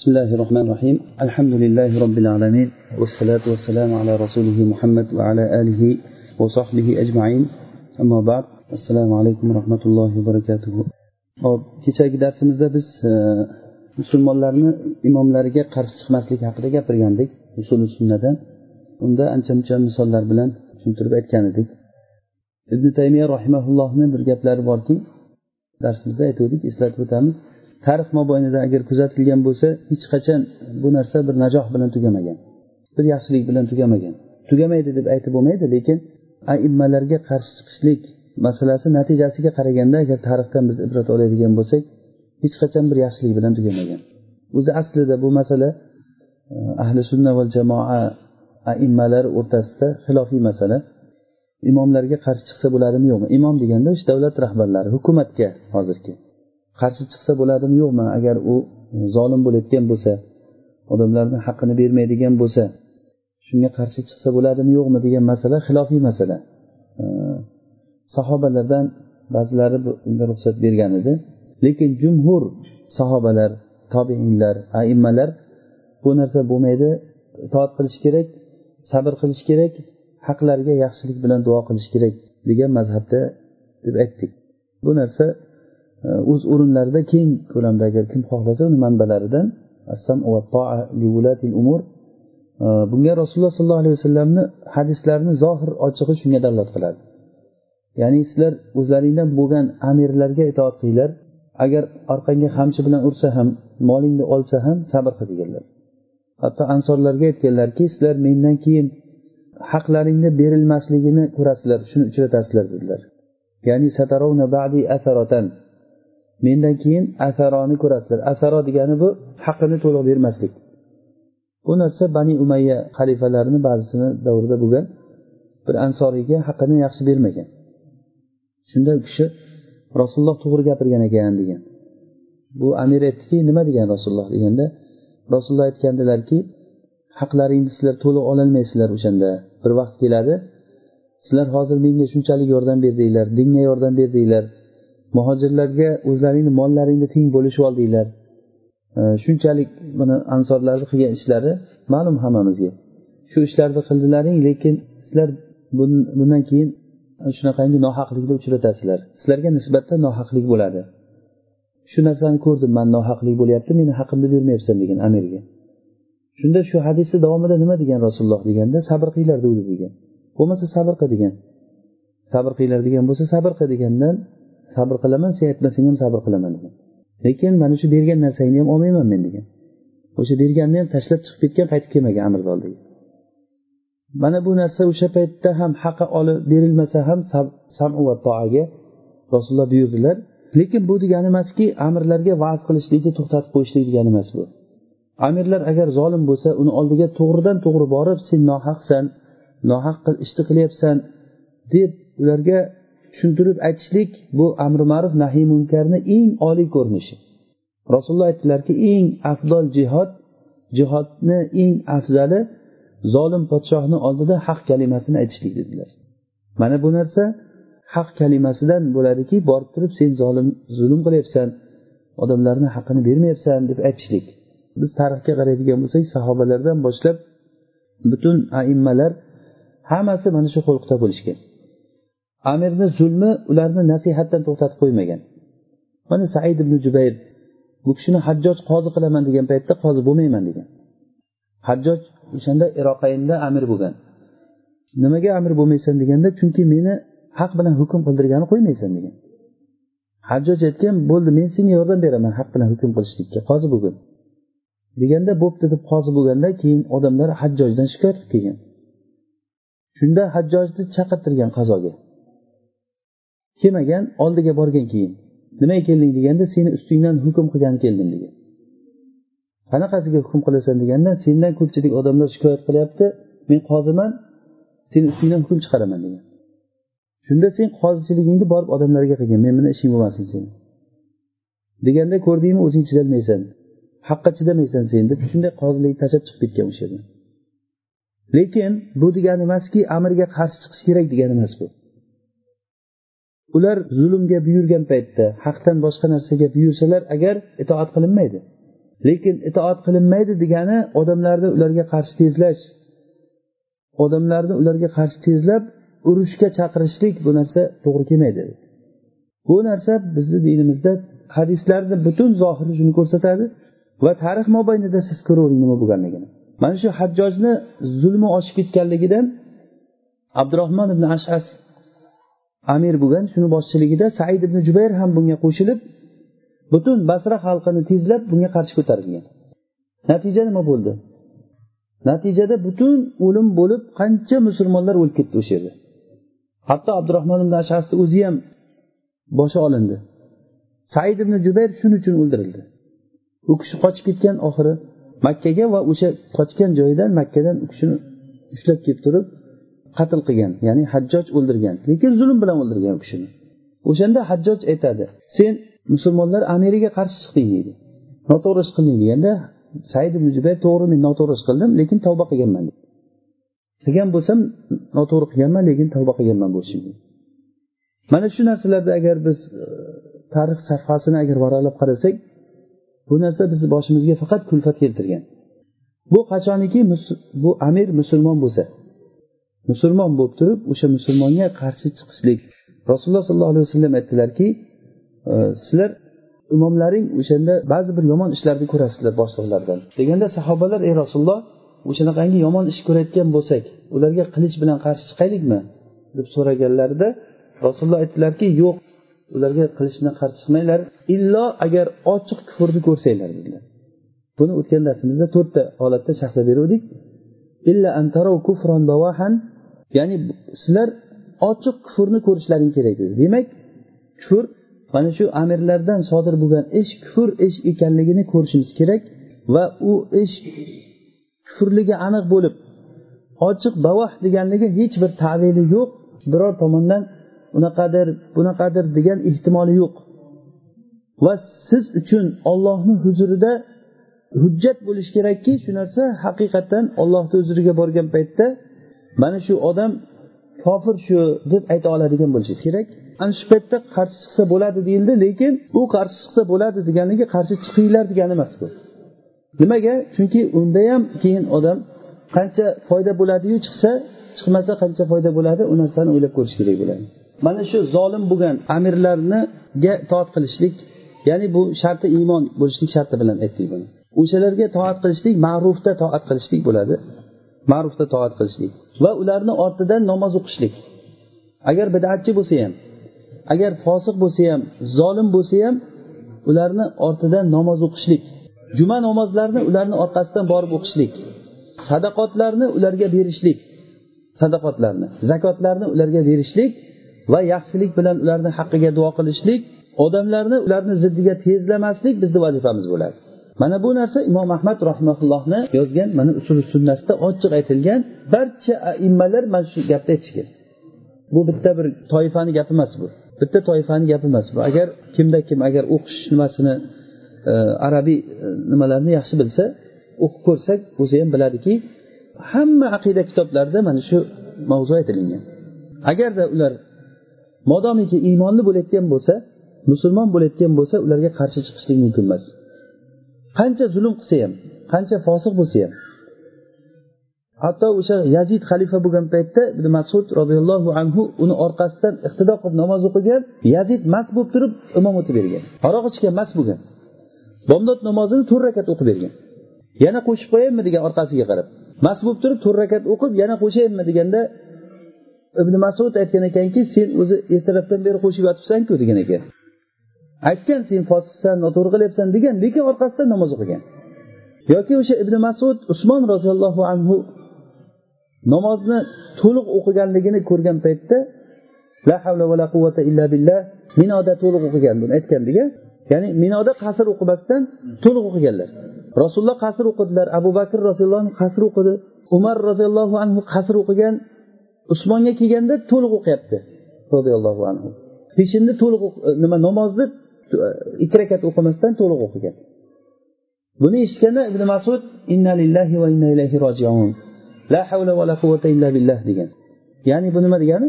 بسم الله الرحمن الرحيم الحمد لله رب العالمين والصلاة والسلام على رسوله محمد وعلى آله وصحبه أجمعين أما بعد السلام عليكم ورحمة الله وبركاته hop kechagi darsimizda biz musulmonlarni imomlariga qarshi chiqmaslik haqida gapirgandik usuli sunnadan unda ancha muncha misollar bilan tushuntirib aytgan edik ibn taymiya rahimaullohni bir gaplari borki darsimizda aytgandik eslatib o'tamiz Tarix mobaynida agar kuzatilgan bo'lsa hech qachon bu narsa bir najoh bilan tugamagan bir yaxshilik bilan tugamagan. Tugamaydi deb aytib bo'lmaydi lekin aimmalarga qarshi chiqishlik masalasi natijasiga qaraganda agar tarixdan biz ibrat oladigan bo'lsak hech qachon bir yaxshilik bilan tugamagan. O'zi aslida bu masala e, ahli sunna va jamoa aimmalar o'rtasida xilofiy masala. Imomlarga qarshi chiqsa bo'ladimi? Yo'qmi imom deganda o'sha davlat rahbarlari hukumatga hozirgi qarshi chiqsa bo'ladimi yo'qmi? Agar u zolim bo'layotgan bo'lsa odamlarni haqqini bermaydigan bo'lsa shunga qarshi chiqsa bo'ladimi yo'qmi degan masala xilofiy masala. Sahobalardan ba'zilari bunga ruxsat bergan edi. Lekin jumhur sahobalar tobeinlar aimmalar bu narsa bo'lmaydi. Itoat qilish kerak sabr qilish kerak haqlarga yaxshilik bilan duo qilish kerak degan mazhabda deb aytdik. Bu narsa o'z o'rinlarida keng ko'lamda agar kim xohlasa uni manbalaridan bunga rasululloh sollallohu alayhi vasallamni hadislarini zohir ochig'i shunga dalolat qiladi. Ya'ni sizlar o'zlaringdan bo'lgan amirlarga itoat qilinglar. Agar orqangga qamchi bilan ursa ham molingni olsa ham sabr qil deganlar hatto ansorlarga aytganlarki sizlar mendan keyin haqlaringni berilmasligini ko'rasizlar shuni uchratasizlar dedilar. Ya'ni satarovna ba'di mendan keyin asaroni ko'rasizlar. Asaro degani bu haqqini to'liq bermaslik. Bu narsa bani umayya xalifalarini ba'zisini davrida bo'lgan bir ansoriyga haqqini yaxshi bermagan. Shunda u kishi rasululloh to'g'ri gapirgan ekan degan. Bu amir aytdiki nima degan rasululloh deganda rasululloh aytgandilarki haqlaringni sizlar to'liq ololmaysizlar o'shanda. Bir vaqt keladi sizlar hozir menga shunchalik yordam berdinglar dinga yordam berdinglar. Muhojirlarga o'zlaringni mollaringni teng bo'lishib oldinglar shunchalik mana ansorlarni qilgan ishlari ma'lum hammamizga. Shu ishlarni qildilaring lekin sizlar bundan keyin shunaqangi nohaqlikni uchratasizlar. Sizlarga nisbatan nohaqlik bo'ladi. Shu narsani ko'rdim man nohaqlik bo'lyapti meni haqimni bermayapsan degan amirga shunda shu hadisni davomida nima degan rasululloh deganda sabr qilinglar degdi degan. Bo'lmasa sabr qil degan. Sabr qilinglar degan bo'lsa sabr qil degandan sabr qilaman sen aytmasang ham sabr qilaman degan. Lekin mana shu bergan narsangni ham olmayman men degan. O'sha berganni ham tashlab chiqib ketgan qaytib kelmagan amirni oldiga mana bu narsa o'sha paytda ham haqi olib berilmasa ham samu va toaga rasululloh buyurdilar. Lekin bu degani emaski amirlarga va'z qilishlikni to'xtatib qo'yishlik degani emas bu. Amirlar agar zolim bo'lsa uni oldiga to'g'ridan to'g'ri borib sen nohaqsan nohaq ishni qilyapsan deb ularga tushuntirib aytishlik bu amri ma'ruf nahiy munkarni eng oliy ko'rinishi. Rasululloh aytdilarki eng afzol jihod jihodni eng afzali zolim podshohni oldida haq kalimasini aytishlik dedilar. Mana bu narsa haq kalimasidan bo'ladiki borib turib sen zolim zulm qilyapsan odamlarni haqqini bermayapsan deb aytishlik. Biz tarixga qaraydigan bo'lsak sahobalardan boshlab butun aimmalar hammasi mana shu xulqda bo'lishgan. Amirni zulmi ularni nasihatdan to'xtatib qo'ymagan. Mana said ibn jubayr bu kishini hajjoj qozi qilaman degan paytda qozi bo'lmayman degan. Hajjoj o'shanda iroqaynda amir bo'lgan. Nimaga amir bo'lmaysan deganda chunki meni haq bilan hukm qildirgani qo'ymaysan degan. Hajjoj aytgan bo'ldi men senga yordam beraman haq bilan hukm qilishlikka qozi bo'lgin. Deganda bo'pti deb qozi bo'lganda keyin odamlar hajjojdan shikoyat qilib kelgan. Shunda hajjojni chaqirtirgan qazoga. Kelmagan oldiga borgan keyin nimaga kelding deganda seni ustingdan hukm qilgani keldim degan. Qanaqasiga hukm qilasan deganda sendan ko'pchilik odamlar shikoyat qilyapti men qoziman seni ustingdan hukm chiqaraman degan. Shunda sen qozichiligingni borib odamlarga qilgin men bilan ishing bo'lmasin seni deganda ko'rdingmi o'zing chidolmaysan haqqa chidamaysan sen deb shunday qozilikni tashlab chiqib ketgan o'sha yerdan lekin bu degani emaski amirga qarshi chiqish kerak degani emas bu. Ular zulmga buyurgan paytda haqdan boshqa narsaga buyursalar agar itoat qilinmaydi. Lekin itoat qilinmaydi degani odamlarni ularga qarshi tezlash. Odamlarni ularga qarshi tezlab urushga chaqirishlik bu narsa to'g'ri kelmaydi. Bu narsa bizni dinimizda hadislarni butun zohiri shuni ko'rsatadi va tarix mobaynida siz ko'ravering nima bo'lganligini. Mana shu hajjojni zulmi oshib ketganligidan abdurahmon ibn ashas amir bo'lgan shuni boshchiligida said ibn jubayr ham bunga qo'shilib butun basra xalqini tezlab bunga qarshi ko'tarilgan. Natija nima bo'ldi? Natijada butun o'lim bo'lib qancha musulmonlar o'lib ketdi o'sha yerda. Hatto abdurahmon ibn ashasni o'zi ham boshi olindi. Said ibn jubayr shuning uchun o'ldirildi. U kishi qochib ketgan oxiri makkaga va o'sha qochgan joyidan makkadan u kishini ushlab kelib turib qatl qilgan ya'ni hajjoj o'ldirgan lekin zulm bilan o'ldirgan u kishini. O'shanda hajjoj aytadi sen musulmonlar amiriga qarshi chiqding deydi. Noto'g'ri ish qilding deganda said ibn jubayr to'g'ri men noto'g'ri ish qildim lekin tavba qilganman qilgan bo'lsam noto'g'ri qilganman lekin tavba qilganman bu ishimga mana shu narsalarda agar biz e, tarix sahifasini agar varaqlab qarasak bu narsa bizni boshimizga faqat kulfat keltirgan. Bu qachoniki bu amir musulmon bo'lsa musulmon bo'lib turib o'sha musulmonga qarshi chiqishlik. Rasululloh sollallohu alayhi vasallam aytdilarki e, sizlar imomlaring o'shanda ba'zi bir yomon ishlarni ko'rasizlar boshliqlardan. Deganda sahobalar ey rasululloh o'shanaqangi yomon ish ko'rayotgan bo'lsak ularga qilich bilan qarshi chiqaylikmi deb so'raganlarida rasululloh aytdilarki yo'q ularga qilich bilan qarshi chiqmanglar illo agar ochiq kufrni ko'rsanglar dedilar. Buni o'tgan darsimizda to'rtta holatda sharhlab beruvdik. Ya'ni sizlar ochiq kufrni ko'rishlaring kerak. Dedi demak kufr mana shu amirlardan sodir bo'lgan ish kufr ish ekanligini ko'rishimiz kerak va u ish kufrligi aniq bo'lib ochiq bavah deganligi hech bir tavili yo'q. Biror tomondan unaqadir bunaqadir degan ehtimoli yo'q. Va siz uchun ollohni huzurida hujjat bo'lishi kerakki shu narsa haqiqatdan ollohni huzuriga borgan paytda mana shu odam kofir shu deb ayta oladigan bo'lishi kerak. Ana shu paytda qarshi chiqsa bo'ladi deyildi lekin u qarshi chiqsa bo'ladi deganligi qarshi chiqinglar degani emas bu. Nimaga? Chunki unda ham keyin odam qancha foyda bo'ladiyu chiqsa chiqmasa qancha foyda bo'ladi u narsani o'ylab ko'rish kerak bo'ladi. Mana shu zolim bo'lgan amirlarniga toat qilishlik ya'ni bu sharti iymon bo'lishlik sharti bilan aytdik buni. O'shalarga toat qilishlik ma'rufda toat qilishlik bo'ladi. Ma'rufda toat qilishlik va ularni ortidan namoz o'qishlik. Agar bidatchi bo'lsa ham agar fosiq bo'lsa ham zolim bo'lsa ham ularni ortidan namoz o'qishlik. Juma namozlarini ularni orqasidan borib o'qishlik. Sadaqotlarni ularga berishlik. Sadaqotlarni zakotlarni ularga berishlik va yaxshilik bilan ularni haqqiga duo qilishlik. Odamlarni ularni ziddiga tezlamaslik bizni vazifamiz bo'ladi. Mana bu narsa imom ahmad rahmatullohni yozgan mana usul sunnasida ochiq aytilgan barcha aimmalar mana shu gapni aytishgan bu bitta bir toifani gapi emas bu. Bitta toifani gapi emas bu. Agar kimda kim agar o'qish nimasini e, arabiy e, nimalarni yaxshi bilsa o'qib ko'rsak o'zi ham biladiki hamma aqida kitoblarida mana shu mavzu aytilingan agarda ular modomiki iymonli bo'layotgan bo'lsa musulmon bo'layotgan bo'lsa ularga qarshi chiqishlik mumkin emas. Qancha zulm qilsa ham qancha fosiq bo'lsa ham. Hatto o'sha yazid xalifa bo'lgan paytda ibn masud roziyallohu anhu uni orqasidan iqtido qilib namoz o'qigan yazid mast bo'lib turib imom o'tib bergan. Aroq ichgan mast bo'lgan. Bomdod namozini to'rt rakat o'qib bergan. Yana qo'shib qo'yaymi degan orqasiga qarab. Mast bo'lib turib to'rt rakat o'qib yana qo'shaymi deganda ibn masud aytgan ekanki sen o'zi ertalabdan beri qo'shib yotibsanku degan ekan. Aytgan sen fosiqsan noto'g'ri qilyapsan degan lekin orqasidan namoz o'qigan. Yoki o'sha ibn masud usmon roziyallohu anhu namozni to'liq o'qiganligini ko'rgan paytda la havla va la quvvata illa billah minoda to'liq o'qigan buni aytgandiga ya'ni minoda qasr o'qimasdan to'liq o'qiganlar. Rasululloh qasr o'qidilar abu bakr roziyallohu anhu qasr o'qidi umar roziyallohu anhu qasr o'qigan usmonga kelganda to'liq o'qiyapti roziyallohu anhu. Peshinni to'liq nima namozni ikki rakat o'qimasdan to'liq o'qigan. Buni eshitganda ibn masud inna lillahi va inna ilayhi rojiun. La havla va la quvvata illa billah degan. Ya'ni bu nima degani?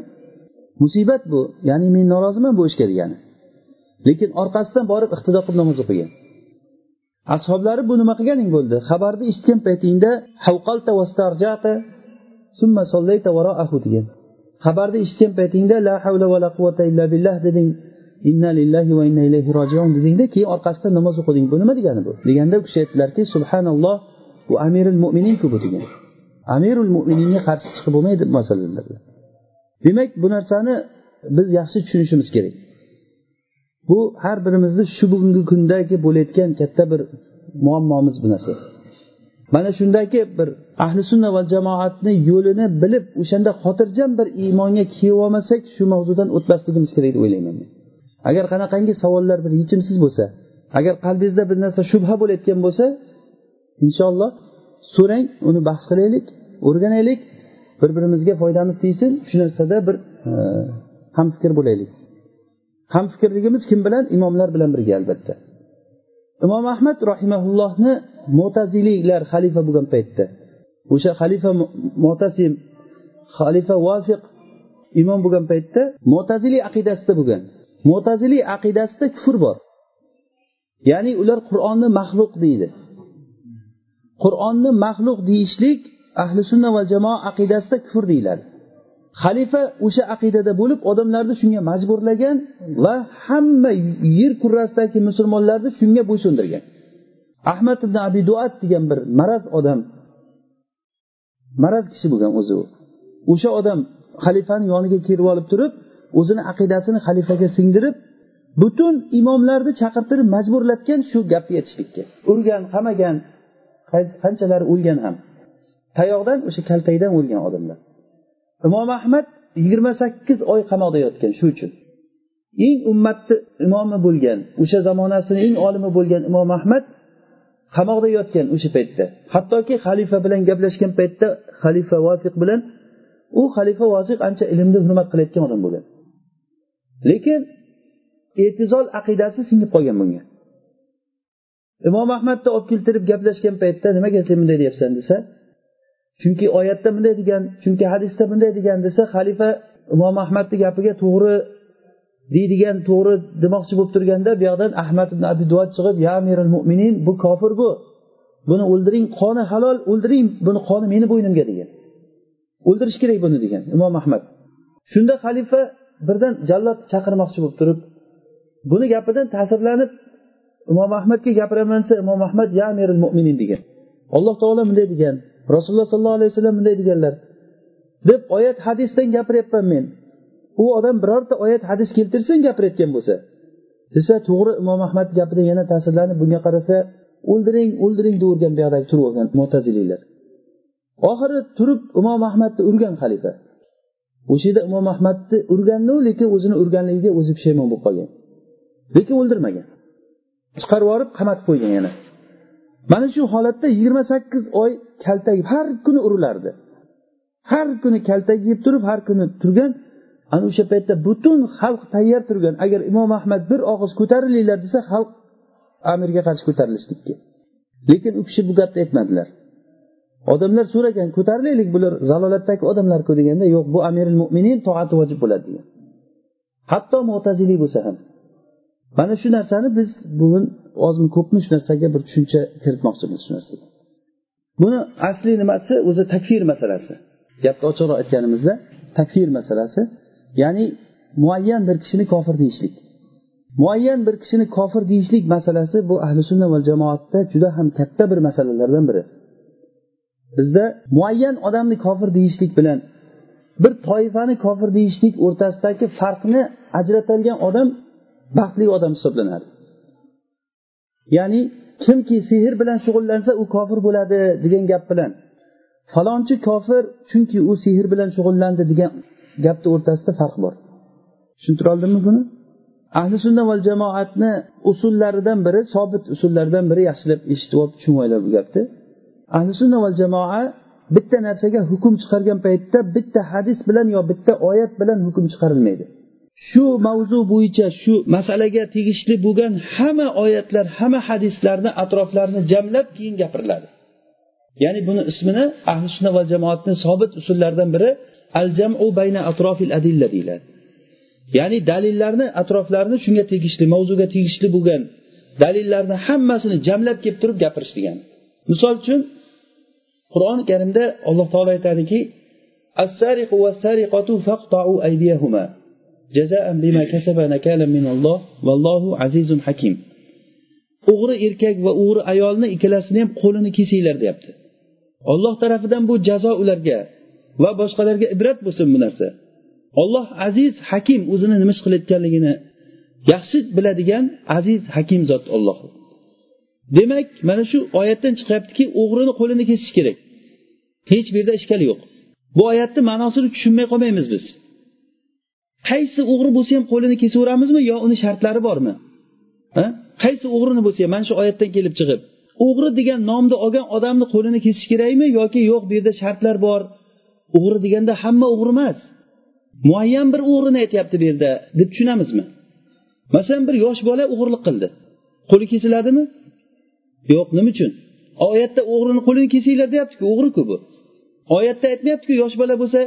Musibat bu. Ya'ni men noroziman bu ishga degani. Lekin orqasidan borib iqtido qilib namoz o'qigan. Ashoblari bu nima qilganing bo'ldi? Xabarni eshitgan paytingda degan. Xabarni eshitgan paytingda la havla va la quvvata illa billah deding. Inna lillahi va inna ilayhi rojiun dedingda keyin orqasidan namoz o'qiding. Bu nima degani bu? Deganda u kishi aytdilarki subhanalloh bu amirul mo'mininku bu degan amirul mo'mininga qarshi chiqib bo'lmaydi bu masalalarda demak bu narsani biz yaxshi tushunishimiz kerak. Bu har birimizni shu bugungi kundagi bo'layotgan katta bir muammomiz bu narsa. Mana shundagi bir ahli sunna va jamoatni yo'lini bilib o'shanda xotirjam bir iymonga kelib olmasak shu mavzudan o'tmasligimiz kerak deb o'ylayman men. Agar qanaqangi savollar bir yechimsiz bo'lsa agar qalbingizda bir narsa shubha bo'layotgan bo'lsa inshaalloh so'rang uni bahs qilaylik o'rganaylik bir birimizga foydamiz tegsin shu narsada bir e, hamfikr bo'laylik. Hamfikrligimiz kim bilan? Imomlar bilan birga albatta. Imom ahmad rahimaullohni mo'taziliylar xalifa bo'lgan paytda o'sha xalifa mo'tasim xalifa vofiq imom bo'lgan paytda mo'taziliy aqidasida bo'lgan. Mo'taziliy aqidasida kufr bor. Ya'ni ular qur'onni maxluq deydi. Qur'onni maxluq deyishlik ahli sunna va jamoa aqidasida kufr deyiladi. Xalifa o'sha aqidada bo'lib odamlarni shunga majburlagan va hamma yer kurrasidagi musulmonlarni shunga bo'ysundirgan. Ahmad ibn abi duat degan bir maraz odam maraz kishi bo'lgan o'zi u. O'sha odam xalifani yoniga kelib olib turib o'zini aqidasini xalifaga singdirib butun imomlarni chaqirtirib majburlatgan shu gapni aytishlikka urgan qamagan qanchalari o'lgan ham. Tayoqdan o'sha kaltakdan o'lgan odamlar. Imom ahmad yigirma sakkiz oy qamoqda yotgan shu uchun. Eng ummatni imomi bo'lgan o'sha zamonasini eng olimi bo'lgan imom ahmad qamoqda yotgan o'sha paytda. Hattoki xalifa bilan gaplashgan paytda xalifa vofiq bilan u xalifa vofiq ancha ilmni hurmat qilayotgan odam bo'lgan. Lekin e'tizol aqidasi singib qolgan bunga. Imom ahmadni olib keltirib gaplashgan paytda nimaga sen bunday deyapsan desa chunki oyatda bunday degan chunki hadisda bunday degan desa xalifa imom ahmadni gapiga to'g'ri deydigan to'g'ri demoqchi bo'lib turganda bu yoqdan ahmad ibn abi chiqib ya amiril mo'minin bu kofir bu. Buni o'ldiring qoni halol o'ldiring buni qoni meni bo'ynimga. degan. O'ldirish kerak buni degan imom ahmad. Shunda xalifa birdan jallod chaqirmoqchi bo'lib turib buni gapidan ta'sirlanib imom ahmadga gapiraman desa imom ahmad ya amirul mo'minin degan. Alloh taolo bunday degan. Rasululloh sollallohu alayhi vasallam bunday deganlar. Deb oyat hadisdan gapiryapman men. U odam birorta oyat hadis keltirsin gapirayotgan bo'lsa desa to'g'ri imom ahmad gapidan yana ta'sirlanib bunga qarasa o'ldiring o'ldiring deyavergan buyoqdagi turib olgan mo'taziliylar oxiri turib imom ahmadni urgan xalifa. O'sha yerda imom ahmadni urgannu lekin o'zini urganligiga o'zi pushaymon bo'lib qolgan. Lekin o'ldirmagan. Chiqarib yuborib qamatib qo'ygan yana. Mana shu holatda yigirma sakkiz oy kaltak har kuni urilardi. Har kuni kaltak yeb turib har kuni turgan ana o'sha paytda butun xalq tayyor turgan. Agar imom ahmad bir og'iz ko'tarilinglar desa xalq amirga qarshi ko'tarilishlikka. Lekin u kishi bu gapni aytmadilar. Odamlar so'ragan ko'tarilaylik bular zalolatdagi odamlarku deganda yo'q bu amiril mo'minin toati vojib bo'ladi degan. Hatto mo'taziliy bo'lsa ham. Mana shu narsani biz bugun ozmi ko'pmi shu narsaga bir tushuncha kiritmoqchimiz shu narsaga. Buni asli nimasi? O'zi takfir masalasi. Gapni ochiqroq aytganimizda takfir masalasi. Ya'ni muayyan bir kishini kofir deyishlik. Muayyan bir kishini kofir deyishlik masalasi bu ahli sunna va jamoatda juda ham katta bir masalalardan biri. Bizda muayyan odamni kofir deyishlik bilan bir toifani kofir deyishlik o'rtasidagi farqni ajratadigan odam baxtli odam hisoblanadi. Ya'ni kimki sehr bilan shug'ullansa u kofir bo'ladi degan gap bilan falonchi kofir chunki u sehr bilan shug'ullandi degan gapni o'rtasida farq bor. Tushuntira oldimmi buni? Ahli sunna va jamoatni usullaridan biri sobit usullaridan biri yaxshilab eshitib olib tushunib olinglar bu gapni. Ahli sunna va jamoa bitta narsaga hukm chiqargan paytda bitta hadis bilan yo bitta oyat bilan hukm chiqarilmaydi. Shu mavzu bo'yicha shu masalaga tegishli bo'lgan hamma oyatlar hamma hadislarni atroflarini jamlab keyin gapiriladi. Ya'ni buni ismini ahli sunna va jamoatni sobit usullaridan biri al jamu bayna atrofil adilla deyiladi. Ya'ni dalillarni atroflarini shunga tegishli mavzuga tegishli bo'lgan dalillarni hammasini jamlab kelib turib gapirish degani. Misol uchun qur'oni karimda alloh taolo aytadiki o'g'ri erkak va o'g'ri ayolni ikkalasini ham qo'lini kesinglar deyapti. Olloh tarafidan bu jazo ularga va boshqalarga ibrat bo'lsin bu narsa. Olloh aziz hakim o'zini nima ish qilayotganligini yaxshi biladigan aziz hakim zot olloh demak mana shu oyatdan chiqyaptiki o'g'rini qo'lini kesish kerak. Hech bu yerda ishkal yo'q. Bu oyatni ma'nosini tushunmay qolmaymiz biz. Qaysi o'g'ri bo'lsa ham qo'lini kesaveramizmi yo uni shartlari bormi? Qaysi o'g'rini bo'lsa ham mana shu oyatdan kelib chiqib o'g'ri degan nomni olgan odamni qo'lini kesish kerakmi yoki yo'q bu yerda shartlar bor? O'g'ri deganda hamma o'g'ri emas. Muayyan bir o'g'rini aytyapti bu yerda deb tushunamizmi? Masalan bir yosh bola o'g'irlik qildi. Qo'li kesiladimi? Yo'q nima uchun? Oyatda o'g'rini qo'lini kesinglar deyaptiku o'g'riku bu. Oyatda aytmayaptiku yosh bola bo'lsa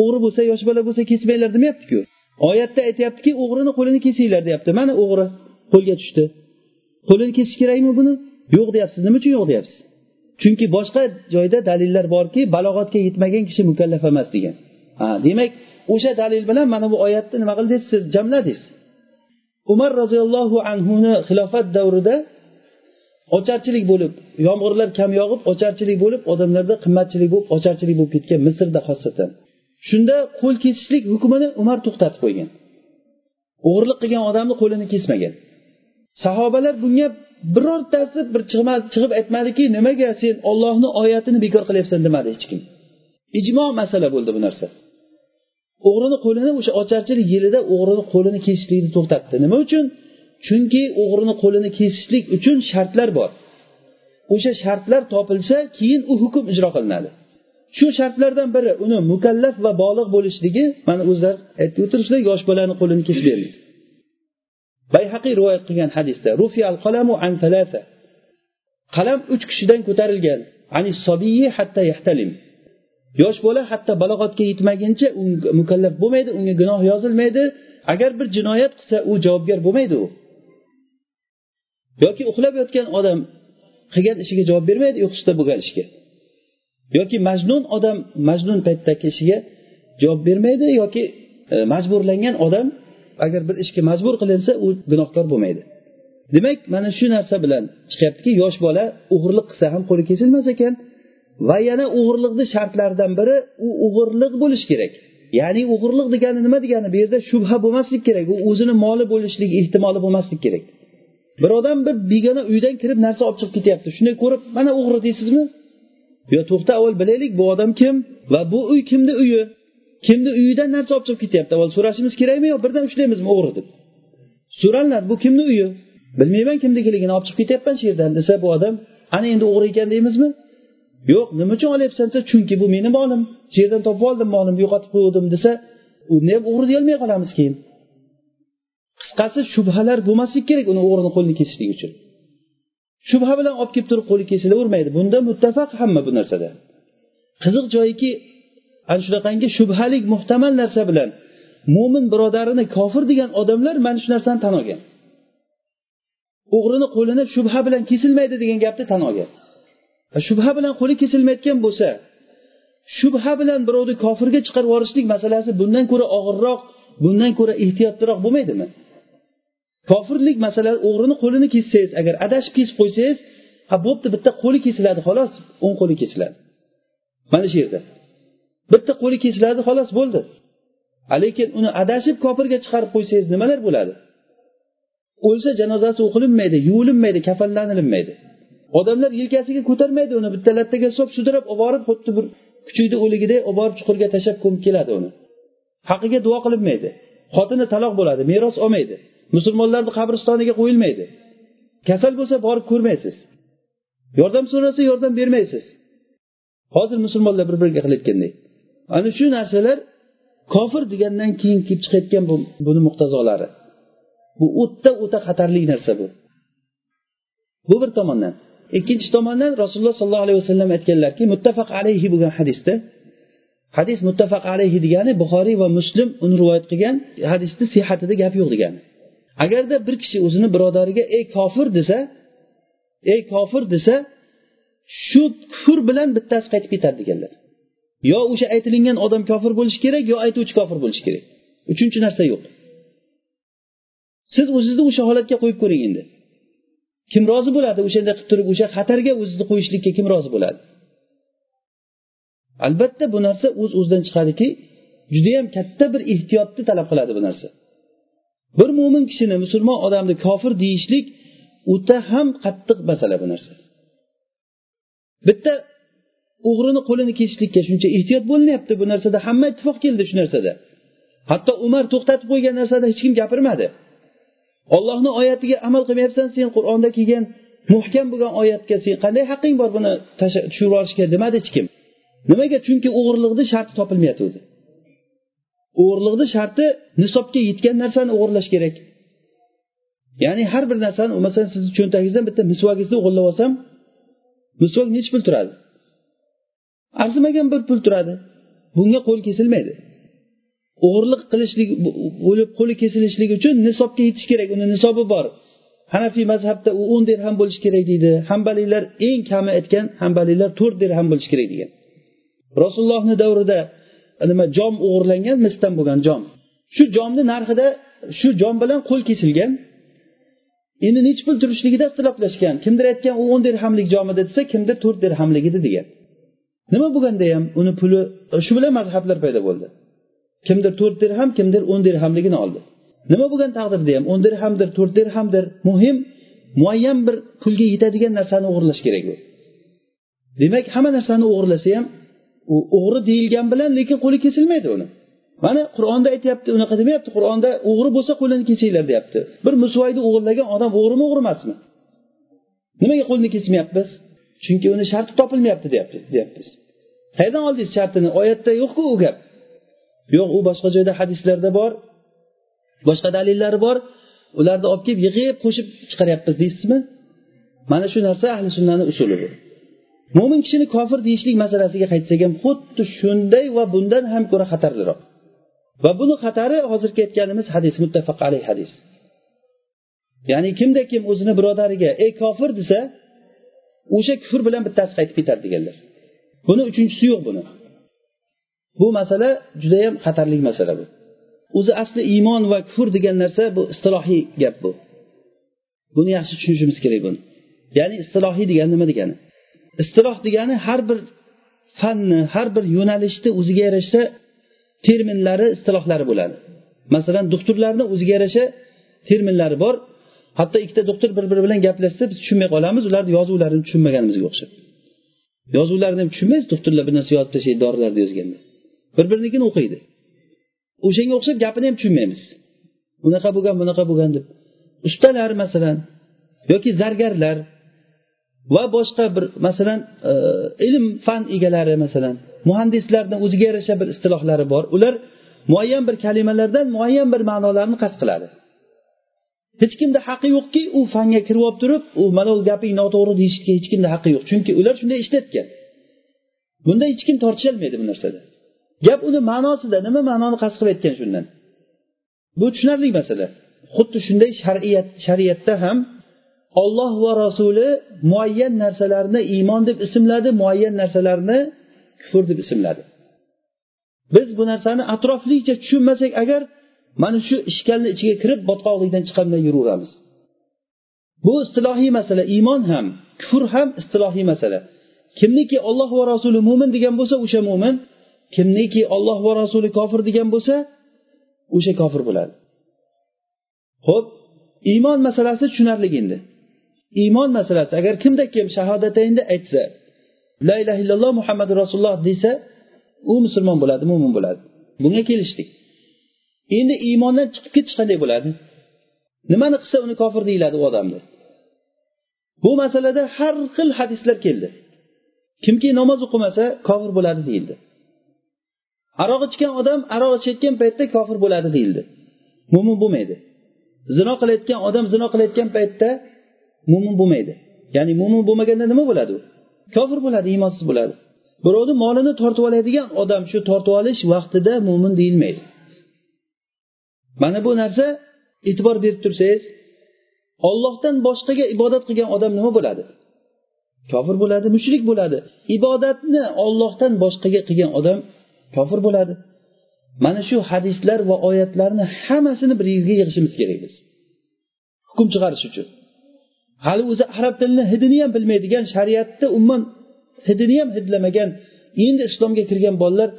o'g'ri bo'lsa yosh bola bo'lsa kesmanglar demayaptiku. Oyatda aytyaptiki o'g'rini qo'lini kesinglar deyapti. Mana o'g'ri qo'lga tushdi. Qo'lini kesish kerakmi buni? Yo'q deyapsiz. Nima uchun yo'q deyapsiz? Chunki boshqa joyda dalillar borki balog'atga yetmagan kishi mukallaf emas degan. Ha demak o'sha dalil bilan mana bu oyatni nima qildingiz siz jamladingiz. Umar roziyallohu anhuni xilofat davrida ocharchilik bo'lib yomg'irlar kam yog'ib ocharchilik bo'lib odamlarda qimmatchilik bo'lib ocharchilik bo'lib ketgan misrda xosatan shunda qo'l kesishlik hukmini umar to'xtatib qo'ygan. O'g'irlik qilgan odamni qo'lini kesmagan. Sahobalar bunga birortasi bir chiqib aytmadiki nimaga sen ollohni oyatini bekor qilyapsan? demadi hech kim. Ijmo masala bo'ldi bu narsa. O'g'rini qo'lini o'sha ocharchilik yilida o'g'rini qo'lini kesishlikni to'xtatdi. Nima uchun? Chunki o'g'rini qo'lini kesishlik uchun shartlar bor. O'sha shartlar topilsa keyin u hukm ijro qilinadi. Shu shartlardan biri uni mukallaf va boliq bo'lishligi mana o'zlari aytib o'tirishdi yosh bolani qo'lini kesib bermaydi. Bayhaqiy rivoyat qilgan hadisda al qalamu an thalatha. Qalam uch kishidan ko'tarilgan yosh bola hatto balog'atga yetmaguncha u mukallaf bo'lmaydi unga gunoh yozilmaydi. Agar bir jinoyat qilsa u javobgar bo'lmaydi u. yoki uxlab yotgan odam qilgan ishiga javob bermaydi uyqusida bo'lgan ishga. Yoki majnun odam majnun paytdagi ishiga javob bermaydi yoki e, majburlangan odam agar bir ishga majbur qilinsa u gunohkor bo'lmaydi. Demak mana shu narsa bilan chiqyaptiki yosh bola o'g'irlik qilsa ham qo'li kesilmas ekan va yana o'g'irlikni shartlaridan biri u o'g'irlik bo'lishi kerak. Ya'ni o'g'irlik degani nima degani? Bu yerda shubha bo'lmaslik kerak u o'zini moli bo'lishligi ehtimoli bo'lmaslik kerak. Bir odam bir begona uydan kirib narsa olib chiqib ketyapti. Shunday ko'rib mana o'g'ri deysizmi? Yo to'xta avval bilaylik bu odam kim va bu uy kimni uyi? Kimni uyidan narsa olib chiqib ketyapti? Avval so'rashimiz kerakmi yo birdan ushlaymizmi o'g'ri? deb. So'ralinadi bu kimni uyi? Bilmayman kimnikiligini olib chiqib ketyapman shu yerdan desa bu odam ana endi o'g'ri ekan deymizmi? Yo'q nima uchun olyapsan desa chunki bu meni molim. Shu yerdan topib oldim molimni yo'qotib qo'ygandim desa uni ham o'g'ri deyolmay qolamiz keyin. Qisqasi shubhalar bo'lmasligi kerak uni o'g'rini qo'lini kesishlik uchun. Shubha bilan olib kelib turib qo'li kesilavermaydi. Bunda muttafaq hamma bu narsada. Qiziq joyiki ana shunaqangi shubhalik muhtamal narsa bilan mo'min birodarini kofir degan odamlar mana shu narsani tan olgan. O'g'rini qo'lini shubha bilan kesilmaydi degan gapni tan olgan. Shubha bilan qo'li kesilmayotgan bo'lsa shubha bilan birovni kofirga chiqarib yuborishlik masalasi bundan ko'ra og'irroq bundan ko'ra ehtiyotliroq bo'lmaydimi? Kofirlik masalan o'g'rini qo'lini kessangiz agar adashib kesib qo'ysangiz ha bo'pti bitta qo'li kesiladi xolos o'ng qo'li kesiladi. Mana shu yerda. Bitta qo'li kesiladi xolos bo'ldi. Lekin uni adashib kofirga chiqarib qo'ysangiz nimalar bo'ladi? O'lsa janozasi o'qilinmaydi yuvilinmaydi kafanlanilmaydi odamlar yelkasiga ko'tarmaydi uni bitta lattaga solib sudrab olib borib xuddi bir kuchukni o'ligiday olib borib chuqurga tashlab ko'mib keladi uni. Haqiga duo qilinmaydi. Xotini taloq bo'ladi meros olmaydi. Musulmonlarni qabristoniga qo'yilmaydi. Kasal bo'lsa borib ko'rmaysiz. Yordam so'rasa yordam bermaysiz. Hozir musulmonlar bir biriga qilayotganday ana shu narsalar kofir degandan keyin kelib chiqayotgan bu buni muqtazolari. Bu o'ta o'ta xatarli narsa bu. Bu bir tomondan. Ikkinchi tomondan rasululloh sollallohu alayhi vasallam aytganlarki muttafaq alayhi bo'lgan hadisda hadis muttafaq alayhi degani buxoriy va muslim uni rivoyat qilgan hadisni sihatida gap yo'q degani. Agarda bir kishi o'zini birodariga ey kofir desa ey kofir desa shu kufr bilan bittasi qaytib ketadi deganlar. Yo o'sha aytilingan odam kofir bo'lishi kerak yo aytuvchi kofir bo'lishi kerak. Uchinchi narsa yo'q. Siz o'zizni o'sha holatga qo'yib ko'ring endi. Kim rozi bo'ladi o'shanday qilib turib o'sha xatarga o'zizni qo'yishlikka kim rozi bo'ladi? Albatta bu narsa o'z o'zidan chiqadiki judayam katta bir ehtiyotni talab qiladi bu narsa. Bir mo'min kishini musulmon odamni kofir deyishlik o'ta ham qattiq masala bu narsa. Bitta o'g'rini qo'lini kesishlikka shuncha ehtiyot bo'linyapti bu narsada hamma ittifoq keldi shu narsada. Hatto umar to'xtatib qo'ygan narsada hech kim gapirmadi. Ollohni oyatiga amal qilmayapsan sen qur'onda kelgan muhkam bo'lgan oyatga sen qanday haqqing bor buni tushirib yuborishga demadi hech kim? Nimaga? Chunki o'g'irlikni sharti topilmayapti o'g'irlikni sharti nisobga yetgan narsani o'g'irlash kerak. Ya'ni har bir narsani masalan sizni cho'ntagingizdan bitta misvagingizni o'g'irlab olsam misvak nechi pul turadi? Arzimagan bir pul turadi. Bunga qo'l kesilmaydi. O'g'irlik qilishlik bo'lib qo'li kesilishligi uchun nisobga yetish kerak. Uni nisobi bor. Hanafiy mazhabda u o'n dirham bo'lishi kerak deydi. Hambaliylar eng kami aytgan hambaliylar to'rt dirham bo'lishi kerak degan. Rasulullohni davrida nima jom o'g'irlangan misdan bo'lgan jom. Shu jomni narxida shu jom bilan qo'l kesilgan endi nechi pul turishligida ixtiloflashgan. Kimdir aytgan u o'n dirhamlik jom edi desa kimdir to'rt dirhamlik edi degan. Nima bo'lganda ham uni puli shu bilan mazhablar paydo bo'ldi. Kimdir to'rt dirham kimdir o'n dirhamligini oldi. Nima bo'lgan taqdirda ham o'n dirhamdir to'rt dirhamdir muhim muayyan bir pulga yetadigan narsani o'g'irlash kerak u demak hamma narsani o'g'irlasa ham u o'g'ri deyilgan bilan lekin qo'li kesilmaydi uni. Mana qur'onda aytyapti unaqa demayapti qur'onda o'g'ri bo'lsa qo'lini kesinglar deyapti. Bir musvoyni o'g'irlagan odam o'g'rimi o'g'ri emasmi nimaga qo'lini kesmayapmiz? Chunki uni sharti topilmayapti deyapti deyapmiz. Qayerdan oldingiz shartini? Oyatda yo'qku u gap. Yo'q u boshqa joyda hadislarda bor boshqa dalillari bor. Ularni olib kelib yig'ib qo'shib chiqaryapmiz deysizmi? Mana shu narsa ahli sunnani usuli bu mo'min kishini kofir deyishlik masalasiga qaytsak ham xuddi shunday va bundan ham ko'ra xatarliroq. Va buni xatari hozirgi aytganimiz hadis muttafaq alayh hadis. Ya'ni kimda kim o'zini birodariga ey kofir desa o'sha kufr bilan bittasi qaytib ketadi deganlar. Buni uchinchisi yo'q buni. Bu masala judayam xatarli masala bu. O'zi asli iymon va kufr degan narsa bu istilohiy gap bu. Buni yaxshi tushunishimiz kerak buni. Ya'ni istilohiy degani nima degani? Istiloh degani har bir fanni har bir yo'nalishni o'ziga yarasha terminlari istilohlari bo'ladi. Masalan doktorlarni o'ziga yarasha terminlari bor. Hatto ikkita doktor bir biri bilan gaplashsa biz tushunmay qolamiz ularni yozuvlarini tushunmaganimizga o'xshab. Yozuvlarini ham tushunmaysiz doktorlar bir narsa yozib tashlaydi dorilarni yozganda. Bir birinikini o'qiydi. O'shanga o'xshab gapini ham tushunmaymiz. Unaqa bo'lgan bunaqa bo'lgan deb. Ustalar masalan yoki zargarlar va boshqa bir masalan e, ilm fan egalari masalan muhandislarni o'ziga yarasha bir istilohlari bor. Ular muayyan bir kalimalardan muayyan bir ma'nolarni qasd qiladi. Hech kimda haqqi yo'qki u fanga kirib olib turib u mana bu gaping noto'g'ri deyishga hech kimda haqqi yo'q. Chunki ular shunday ishlatgan. Bunda hech kim tortisholmaydi bu narsada. Gap uni ma'nosida nima ma'noni qasd qilib aytgan shundan? Bu tushunarli masala. Xuddi shunday shariat shariatda ham olloh va rasuli muayyan narsalarni iymon deb ismladi muayyan narsalarni kufr deb ismladi. Biz bu narsani atroflicha tushunmasak agar mana shu ishkalni ichiga kirib botqoqlikdan chiqolmay yuraveramiz. Bu istilohiy masala iymon ham kufr ham istilohiy masala. Kimniki olloh va rasuli mo'min degan bo'lsa o'sha mo'min kimniki olloh va rasuli kofir degan bo'lsa o'sha kofir bo'ladi. Ho'p iymon masalasi tushunarli endi. Iymon masalasi agar kimda kim shahodatayni aytsa la ilaha illalloh muhammadu rasululloh desa u musulmon bo'ladi mo'min bo'ladi. Bunga kelishdik. Endi iymondan chiqib ketish qanday bo'ladi? Nimani qilsa uni kofir deyiladi u odamni bu masalada har xil hadislar keldi. Kimki namoz o'qimasa kofir bo'ladi deyildi. Aroq ichgan odam aroq ichayotgan paytda kofir bo'ladi deyildi. Mo'min bo'lmaydi. Zino qilayotgan odam zino qilayotgan paytda mo'min bo'lmaydi. Ya'ni mo'min bo'lmaganda nima bo'ladi u? Kofir bo'ladi iymonsiz bo'ladi. Birovni molini tortib oladigan odam shu tortib olish vaqtida mo'min deyilmaydi. Mana bu narsa e'tibor berib tursangiz ollohdan boshqaga ibodat qilgan odam nima bo'ladi? Kofir bo'ladi mushrik bo'ladi. Ibodatni ollohdan boshqaga qilgan odam kofir bo'ladi. Mana shu hadislar va oyatlarni hammasini bir yerga yig'ishimiz kerak biz. Hukm chiqarish uchun. Hali o'zi arab tilini hidini ham bilmaydigan shariatni umuman hidini ham hidlamagan endi islomga kirgan bolalar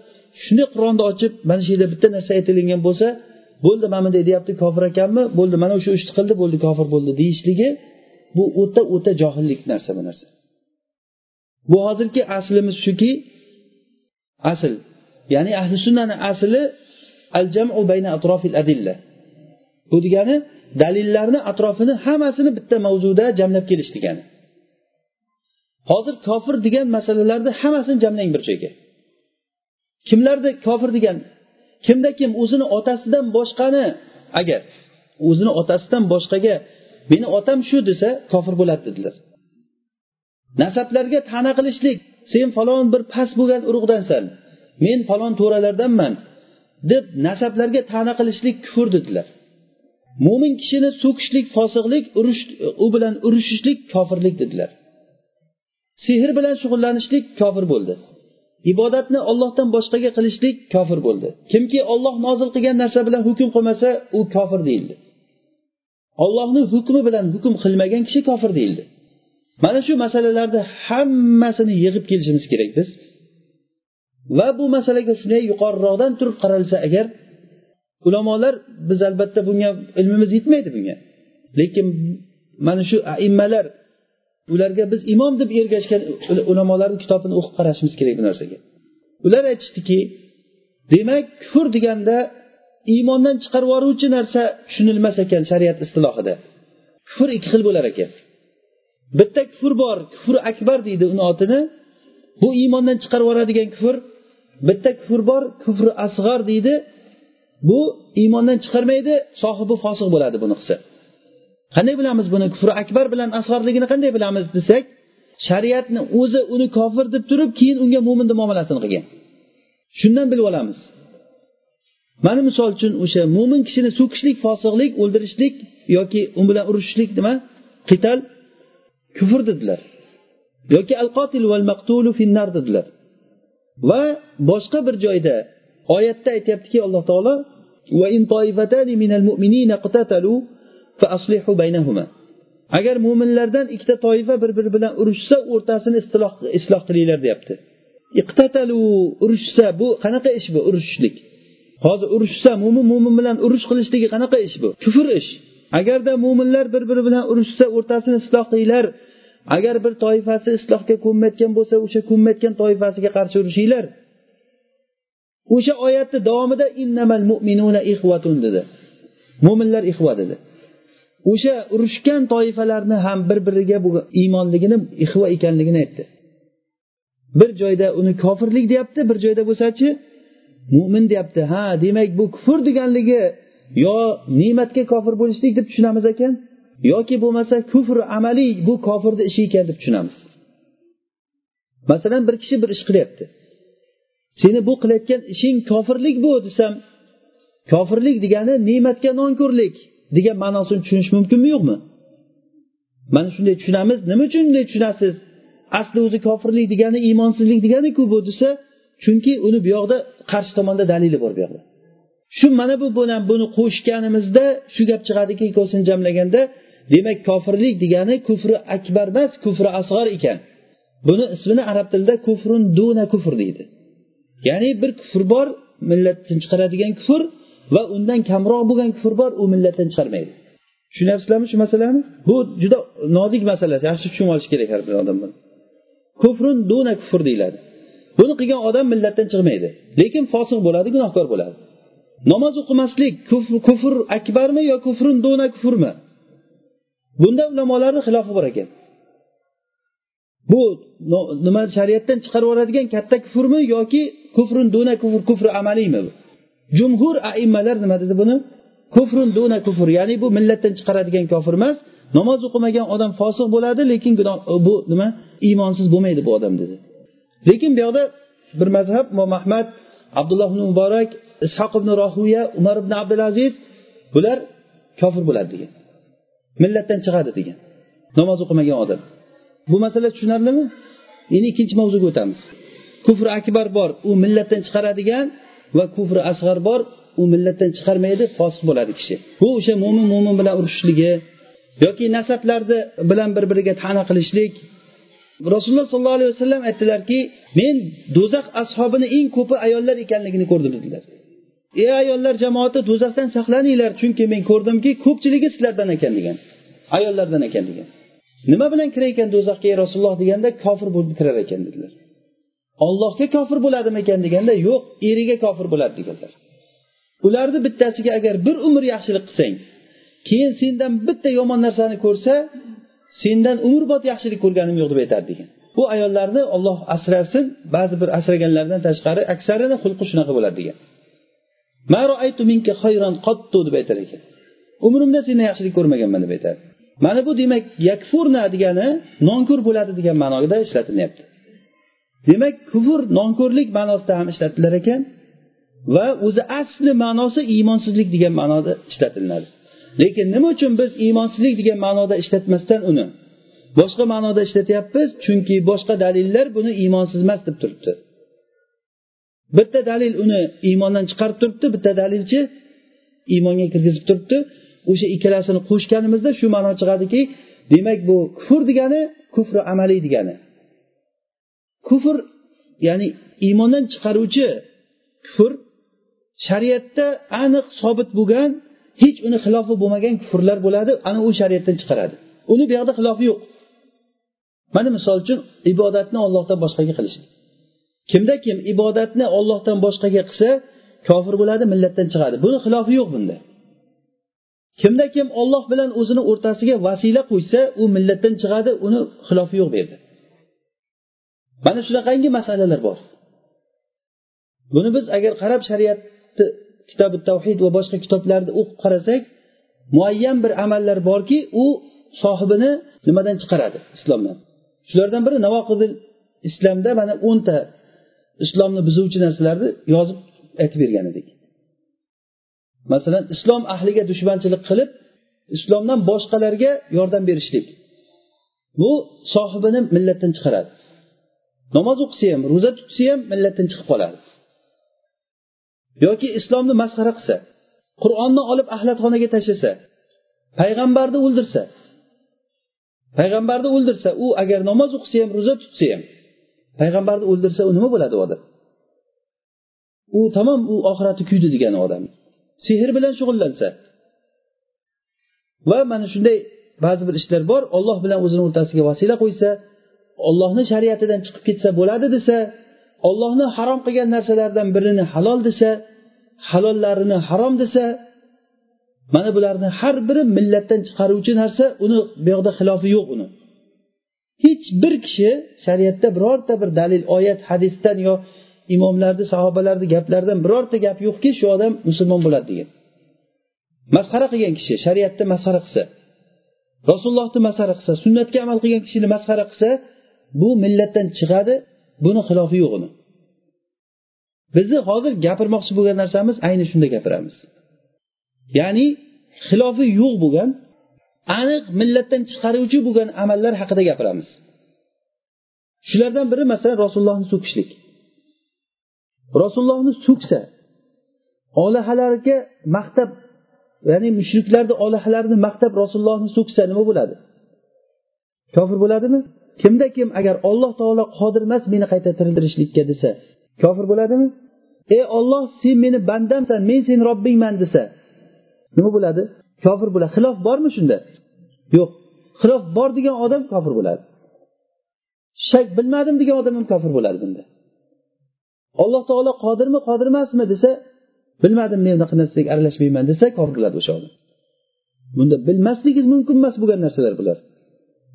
shunday qur'onni ochib mana shu yerda bitta narsa aytilingan bo'lsa bo'ldi mana bunday deyapti kofir ekanmi bo'ldi mana shu ishni qildi bo'ldi kofir bo'ldi deyishligi bu o'ta o'ta johillik narsa bu narsa. Bu hozirgi aslimiz shuki asl ya'ni ahli sunnani asli al jamu bayna atrofil adilla. Bu degani dalillarni atrofini hammasini bitta mavzuda jamlab kelish degani hozir kofir degan masalalarni hammasini jamlang bir joyga. Kimlarda kofir degan kimda kim o'zini otasidan boshqani agar o'zini otasidan boshqaga meni otam shu desa kofir bo'ladi dedilar. Nasablarga ta'na qilishlik sen falon bir past bo'lgan urug'dansan men falon to'ralardanman deb nasablarga ta'na qilishlik kufr dedilar. Mo'min kishini so'kishlik fosiqlik urush u bilan urushishlik kofirlik dedilar. Sehr bilan shug'ullanishlik kofir bo'ldi. Ibodatni ollohdan boshqaga qilishlik kofir bo'ldi. Kimki olloh nozil qilgan narsa bilan hukm qilmasa u kofir deyildi. Ollohni hukmi bilan hukm qilmagan kishi kofir deyildi. Mana shu masalalarni hammasini yig'ib kelishimiz kerak biz. Va bu masalaga shunday yuqoriroqdan turib qaralsa agar ulamolar biz albatta bunga ilmimiz yetmaydi bunga. Lekin mana shu aimmalar ularga biz imom deb ergashgan ulamolarni kitobini o'qib qarashimiz kerak bu narsaga. Ular aytishdiki demak kufr deganda iymondan chiqarib yuboruvchi narsa tushunilmas ekan shariat istilohida. Kufr ikki xil bo'lar ekan. Bitta kufr bor kufr akbar deydi uni otini. Bu iymondan chiqarib yuboradigan kufr bitta kufr bor kufri asg'ar deydi bu iymondan chiqarmaydi sohibi fosiq bo'ladi buni qilsa qanday bilamiz buni? Kufri akbar bilan asg'orligini qanday bilamiz desak shariatni o'zi uni kofir deb turib keyin unga mo'minni muomalasini qilgan. Shundan bilib olamiz. Mana misol uchun o'sha mo'min kishini so'kishlik fosiqlik o'ldirishlik yoki u bilan urushishlik nima? Qital kufr dedilar. Yoki al qotil val maqtulu finnar dedilar. Va boshqa bir joyda oyatda aytyaptiki alloh taolo وإن طائفتان من المؤمنين اقتتلوا فأصلحوا بينهما. Agar mo'minlardan ikkita toifa bir biri bilan urushsa o'rtasini isloh qilinglar deyapti. Iqtatalu urushsa bu qanaqa ish bu? Urushishlik. Hozir urushsa mo'min mo'min bilan urush qilishligi qanaqa ish bu? Kufr ish. Agarda mo'minlar bir biri bilan urushsa o'rtasini isloh qilinglar. Agar bir toifasi islohga ko'nmayotgan bo'lsa o'sha ko'nmayotgan toifasiga qarshi urushinglar. O'sha oyatni davomida innamal mu'minuna ixvatun dedi. Mo'minlar ixva dedi. O'sha urushgan toifalarni ham bir biriga bu iymonligini ixva ekanligini aytdi. Bir joyda uni kofirlik deyapti bir joyda bo'lsachi mo'min deyapti. Ha demak bu kufr deganligi yo ne'matga kofir bo'lishlik deb tushunamiz ekan yoki bo'lmasa kufr amaliy bu kofirni ishi ekan deb tushunamiz. Masalan bir kishi bir ish qilyapti. Seni bu qilayotgan ishing kofirlik bu desam kofirlik degani ne'matga nonko'rlik degan ma'nosini tushunish mumkinmi yo'qmi? Mana shunday tushunamiz. Nima uchun bunday tushunasiz? Asli o'zi kofirlik degani iymonsizlik deganiku bu desa chunki uni bu yoqda qarshi tomonda dalili bor bu yoqda. Shu mana bu bilan buni qo'shganimizda shu gap chiqadiki ikkovsini jamlaganda demak kofirlik degani kufri akbar emas kufri asg'or ekan. Buni ismini arab tilida kufrun duna kufr deydi. Ya'ni bir kufr bor millatdan chiqaradigan kufr va undan kamroq bo'lgan kufr bor u millatdan chiqarmaydi. Tushunyapsizlarmi shu masalani? Bu juda nozik masala. Yaxshi tushunib olish kerak har bir odam buni kufrun duna kufr deyiladi. Buni qilgan odam millatdan chiqmaydi. Lekin fosiq bo'ladi gunohkor bo'ladi. Namoz o'qimaslik kufr, kufr akbarmi yo kufrun duna kufrmi? Bunda ulamolarni xilofi bor ekan. Bu nima shariatdan chiqarib yuboradigan katta kufrmi yoki kufrun duna kufr kufri amaliymi jumhur aimmalar nima dedi buni? Kufrun duna kufr ya'ni bu millatdan chiqaradigan kofir emas namoz o'qimagan odam fosiq bo'ladi lekin gunoh e, bu nima? Iymonsiz bo'lmaydi bu odam dedi. Lekin bu yoqda bir mazhab imom ahmad abdulloh ibn muborak ishoq ibn rohiya umar ibn abdulaziz bular kofir bo'ladi degan. Millatdan chiqadi degan. Namoz o'qimagan odam. Bu masala tushunarlimi? Endi ikkinchi mavzuga o'tamiz. Kufri akbar bor u millatdan chiqaradigan va kufri asg'ar bor u millatdan chiqarmaydi fosiq bo'ladi kishi. Bu o'sha mo'min mo'min bilan urushishligi yoki nasablarni bilan bir biriga ta'na qilishlik. Rasululloh sollallohu alayhi vasallam aytdilarki men do'zax ashobini eng ko'pi ayollar ekanligini ko'rdim dedilar. Ey ayollar jamoati do'zaxdan saqlaninglar chunki men ko'rdimki ko'pchiligi sizlardan ekan degan ayollardan ekan degan nima bilan kirar ekan do'zaxga ey rasululloh? deganda kofir bo'lib kirar ekan dedilar. Ollohga kofir bo'ladimi ekan deganda yo'q eriga kofir bo'ladi deganlar. Ularni bittasiga agar bir umr yaxshilik qilsang keyin sendan bitta yomon narsani ko'rsa sendan umrbod yaxshilik ko'rganim yo'q deb aytadi degan. Bu ayollarni olloh asrasin ba'zi bir asraganlardan tashqari aksarini xulqi shunaqa bo'ladi degan. Deb aytar ekan. Umrimda sendan yaxshilik ko'rmaganman deb aytadi. Mana bu demak yakfurna degani nonko'r bo'ladi degan ma'noda ishlatilyapti. Demak kufr nonko'rlik ma'nosida ham ishlatilar ekan va o'zi asli ma'nosi iymonsizlik degan ma'noda ishlatilinadi lekin nima uchun biz iymonsizlik degan ma'noda ishlatmasdan uni boshqa ma'noda ishlatyapmiz? Chunki boshqa dalillar buni iymonsiz emas deb turibdi. Bitta dalil uni iymondan chiqarib turibdi bitta dalilchi iymonga kirgizib turibdi. O'sha ikkalasini qo'shganimizda shu ma'no chiqadiki demak bu kufr degani kufri amaliy degani. Kufr ya'ni iymondan chiqaruvchi kufr shariatda aniq sobit bo'lgan hech uni xilofi bo'lmagan kufrlar bo'ladi ana u shariatdan chiqaradi. Uni bu yoqda xilofi yo'q. Mana misol uchun ibodatni ollohdan boshqaga qilish. Kimda kim ibodatni ollohdan boshqaga qilsa kofir bo'ladi millatdan chiqadi. Buni xilofi yo'q bunda. Kimda kim olloh bilan o'zini o'rtasiga vasila qo'ysa u millatdan chiqadi uni xilofi yo'q bu yerda. Mana shunaqangi masalalar bor. Buni biz agar qarab shariatni kitobi tavhid va boshqa kitoblarni o'qib qarasak muayyan bir amallar borki u sohibini nimadan chiqaradi islomdan? Shulardan biri navoqidil islomda mana o'nta islomni buzuvchi narsalarni yozib aytib bergan edik. Masalan islom ahliga dushmanchilik qilib islomdan boshqalarga yordam berishlik. Bu sohibini millatdan chiqaradi. Namoz o'qisa ham ro'za tutsa ham millatdan chiqib qoladi. Yoki islomni masxara qilsa qur'onni olib axlatxonaga tashlasa payg'ambarni o'ldirsa payg'ambarni o'ldirsa u agar namoz o'qisa ham ro'za tutsa ham payg'ambarni o'ldirsa u nima bo'ladi u odam? U tamom u oxirati kuydi degani odam. Sehr bilan shug'ullansa. Va mana shunday ba'zi bir ishlar bor olloh bilan o'zini o'rtasiga vasila qo'ysa ollohni shariatidan chiqib ketsa bo'ladi desa ollohni harom qilgan narsalardan birini halol desa halollarini harom desa mana bularni har biri millatdan chiqaruvchi narsa uni bu yoqda xilofi yo'q uni. Hech bir kishi shariatda birorta bir dalil oyat hadisdan yo imomlarni sahobalarni gaplaridan birorta gap yo'qki shu odam musulmon bo'ladi degan. Masxara qilgan kishi shariatni masxara qilsa rasulullohni masxara qilsa sunnatga amal qilgan kishini masxara qilsa bu millatdan chiqadi buni xilofi yo'q uni. Bizni hozir gapirmoqchi bo'lgan narsamiz ayni shunda gapiramiz. Ya'ni xilofi yo'q bo'lgan aniq millatdan chiqaruvchi bo'lgan amallar haqida gapiramiz. Shulardan biri masalan rasulullohni so'kishlik. Rasulullohni so'ksa olahalarga maqtab ya'ni mushriklarni olahalarini maqtab rasulullohni so'ksa nima bo'ladi? Kofir bo'ladimi? Kimda kim agar olloh taolo qodir emas meni qayta tiriltirishlikka desa kofir bo'ladimi? Ey olloh sen meni bandamsan men seni robbingman desa nima bo'ladi? Kofir bo'ladi. Xilof bormi shunda? Yo'q. Xilof bor degan odam kofir bo'ladi. Shak bilmadim degan odam ham kofir bo'ladi bunda. Alloh taolo qodirmi qodir emasmi desa bilmadim men unaqa narsaga aralashmayman desa kofir bo'ladi o'sha odam. Bunda bilmasligingiz mumkin emas bo'lgan narsalar bular.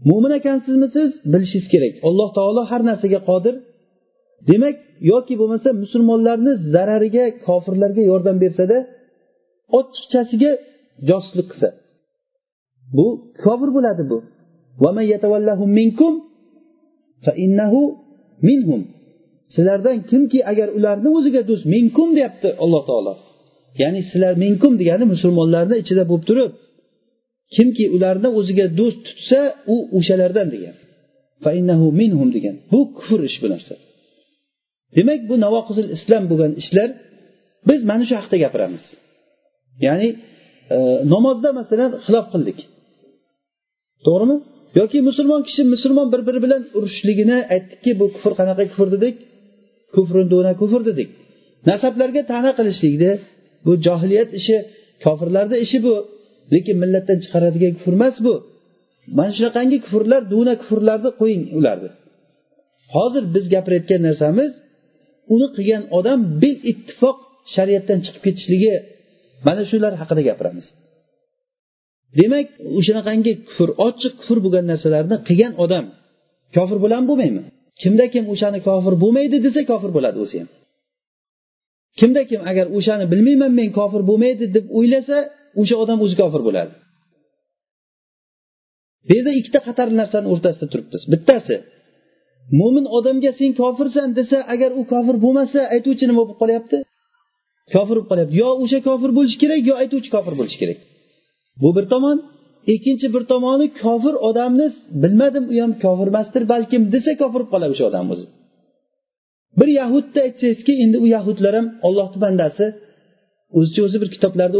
Mo'min ekansizmi siz? Bilishingiz kerak. Alloh taolo har narsaga qodir. Demak yoki bo'lmasa musulmonlarni zarariga kofirlarga yordam bersada ochiqchasiga josuslik qilsa. Bu kofir bo'ladi bu. Sizlardan kimki agar ularni o'ziga do'st minkum deyapti alloh taolo. Ya'ni sizlar minkum degani musulmonlarni ichida bo'lib turib kimki ularni o'ziga do'st tutsa u o'shalardan degan. Minhum degan. Bu kufr ish bu narsa. Demak bu navoqizil islom bo'lgan ishlar biz mana shu haqida gapiramiz. Ya'ni e, namozda masalan xilof qildik. To'g'rimi? Yoki musulmon kishi musulmon bir biri bilan urushishligini aytdikki bu kufr qanaqa kufr dedik? Kufrun duna kufr dedik. Nasablarga ta'na qilishlikni bu johiliyat ishi kofirlarni ishi bu. Lekin millatdan chiqaradigan kufr emas bu. Mana shunaqangi kufrlar duna kufrlarni qo'ying ularni. Hozir biz gapirayotgan narsamiz uni qilgan odam bil ittifoq shariatdan chiqib ketishligi. Mana shular haqida gapiramiz. Demak o'shanaqangi kufr ochiq kufr bo'lgan narsalarni qilgan odam kofir bo'ladimi bo'lmaymi kimda kim o'shani kofir bo'lmaydi desa kofir bo'ladi o'zi ham. Kimda kim agar o'shani bilmayman men kofir bo'lmaydi deb o'ylasa o'sha odam o'zi kofir bo'ladi. Bu yerda ikkita xatarli narsani o'rtasida turibmiz bittasi mo'min odamga sen kofirsan desa agar u kofir bo'lmasa aytuvchi nima bo'lib qolyapti? Kofir bo'lib qolyapti. Yo o'sha kofir bo'lishi kerak yo aytuvchi kofir bo'lishi kerak. Bu bir tomon. Ikkinchi bir tomoni kofir odamni bilmadim u ham kofir emasdir balkim desa kofir bo'lib qoladi o'sha odam o'zi. Bir yahudni aytsangizki endi u yahudlar ham ollohni bandasi o'zicha o'zi bir kitoblarda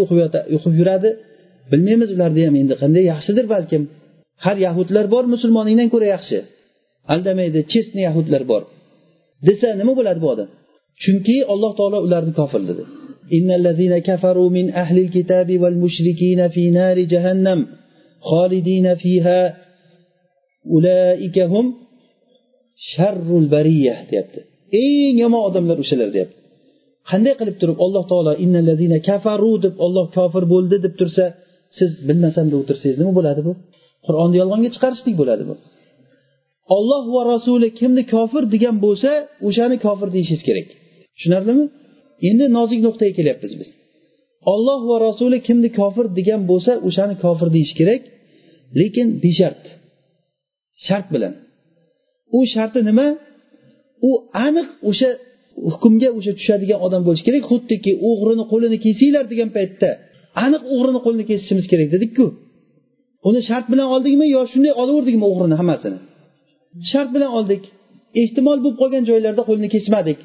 o'qib yuradi bilmaymiz ularni ham endi qanday yaxshidir balkim har yahudlar bor musulmoningdan ko'ra yaxshi aldamaydi chestniy yahudlar bor desa nima bo'ladi bu odam chunki alloh taolo ularni kofir dedi إن الذين كفروا من أهل الكتاب والمشركين في نار جهنم خالدين فيها أولئك هم شر البرية deyapti eng yomon odamlar o'shalar deyapti Qanday qilib turib alloh taolo innallazina kafaru deb olloh kofir bo'ldi deb tursa siz bilmasam deb o'tirsangiz nima bo'ladi bu? Qur'onni yolg'onga chiqarishlik bo'ladi bu. Olloh va rasuli kimni kofir degan bo'lsa o'shani kofir deyishingiz kerak. Tushunarlimi? Endi nozik nuqtaga kelyapmiz biz. Olloh va rasuli kimni kofir degan bo'lsa o'shani kofir deyish kerak lekin beshart shart bilan. U sharti nima? U aniq o'sha hukmga o'sha tushadigan odam bo'lishi kerak xuddiki o'g'rini qo'lini kesinglar degan paytda aniq o'g'rini qo'lini kesishimiz kerak dedikku. Uni shart bilan oldikmi yo shunday olaverdikmi o'g'rini hammasini? Shart bilan oldik. Ehtimol bo'lib qolgan joylarda qo'lini kesmadik.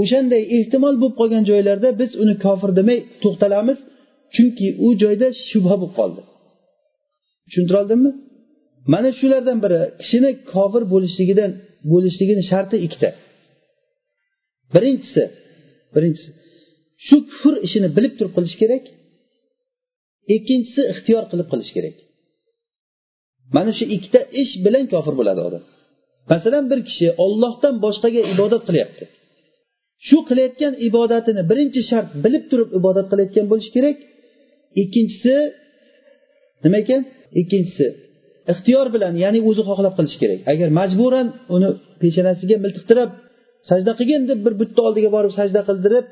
O'shanday ehtimol bo'lib qolgan joylarda biz uni kofir demay to'xtalamiz chunki u joyda shubha bo'lib qoldi. Tushuntira oldimmi mana shulardan biri kishini kofir bo'lishligidan bo'lishligini sharti ikkita. Birinchisi birinchisi shu kufr ishini bilib turib qilish kerak. Ikkinchisi ixtiyor qilib qilish kerak. Mana shu ikkita ish bilan kofir bo'ladi odam. Masalan bir kishi ollohdan boshqaga ibodat qilyapti. Shu qilayotgan ibodatini birinchi shart bilib turib ibodat qilayotgan bo'lishi kerak. Ikkinchisi nima ekan? Ikkinchisi ixtiyor bilan ya'ni o'zi xohlab qilish kerak. Agar majburan uni peshonasiga miltiqtirib sajda qilgin deb bir butni oldiga borib sajda qildirib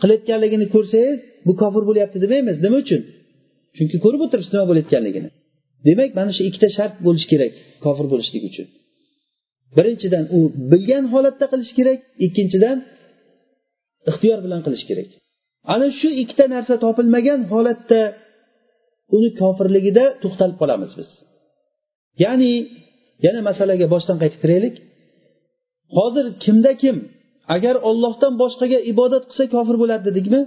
qilayotganligini ko'rsangiz bu kofir bo'lyapti demaymiz. Nima uchun? Chunki ko'rib o'tiribsiz nima bo'layotganligini. Demak mana shu ikkita shart bo'lishi kerak kofir bo'lishlik uchun. Birinchidan u bilgan holatda qilish kerak ikkinchidan ixtiyor bilan qilish kerak. Ana shu ikkita narsa topilmagan holatda uni kofirligida to'xtalib qolamiz biz. Ya'ni yana masalaga boshdan qaytib kiraylik. Hozir kimda kim? Agar ollohdan boshqaga ibodat qilsa kofir bo'ladi dedikmi?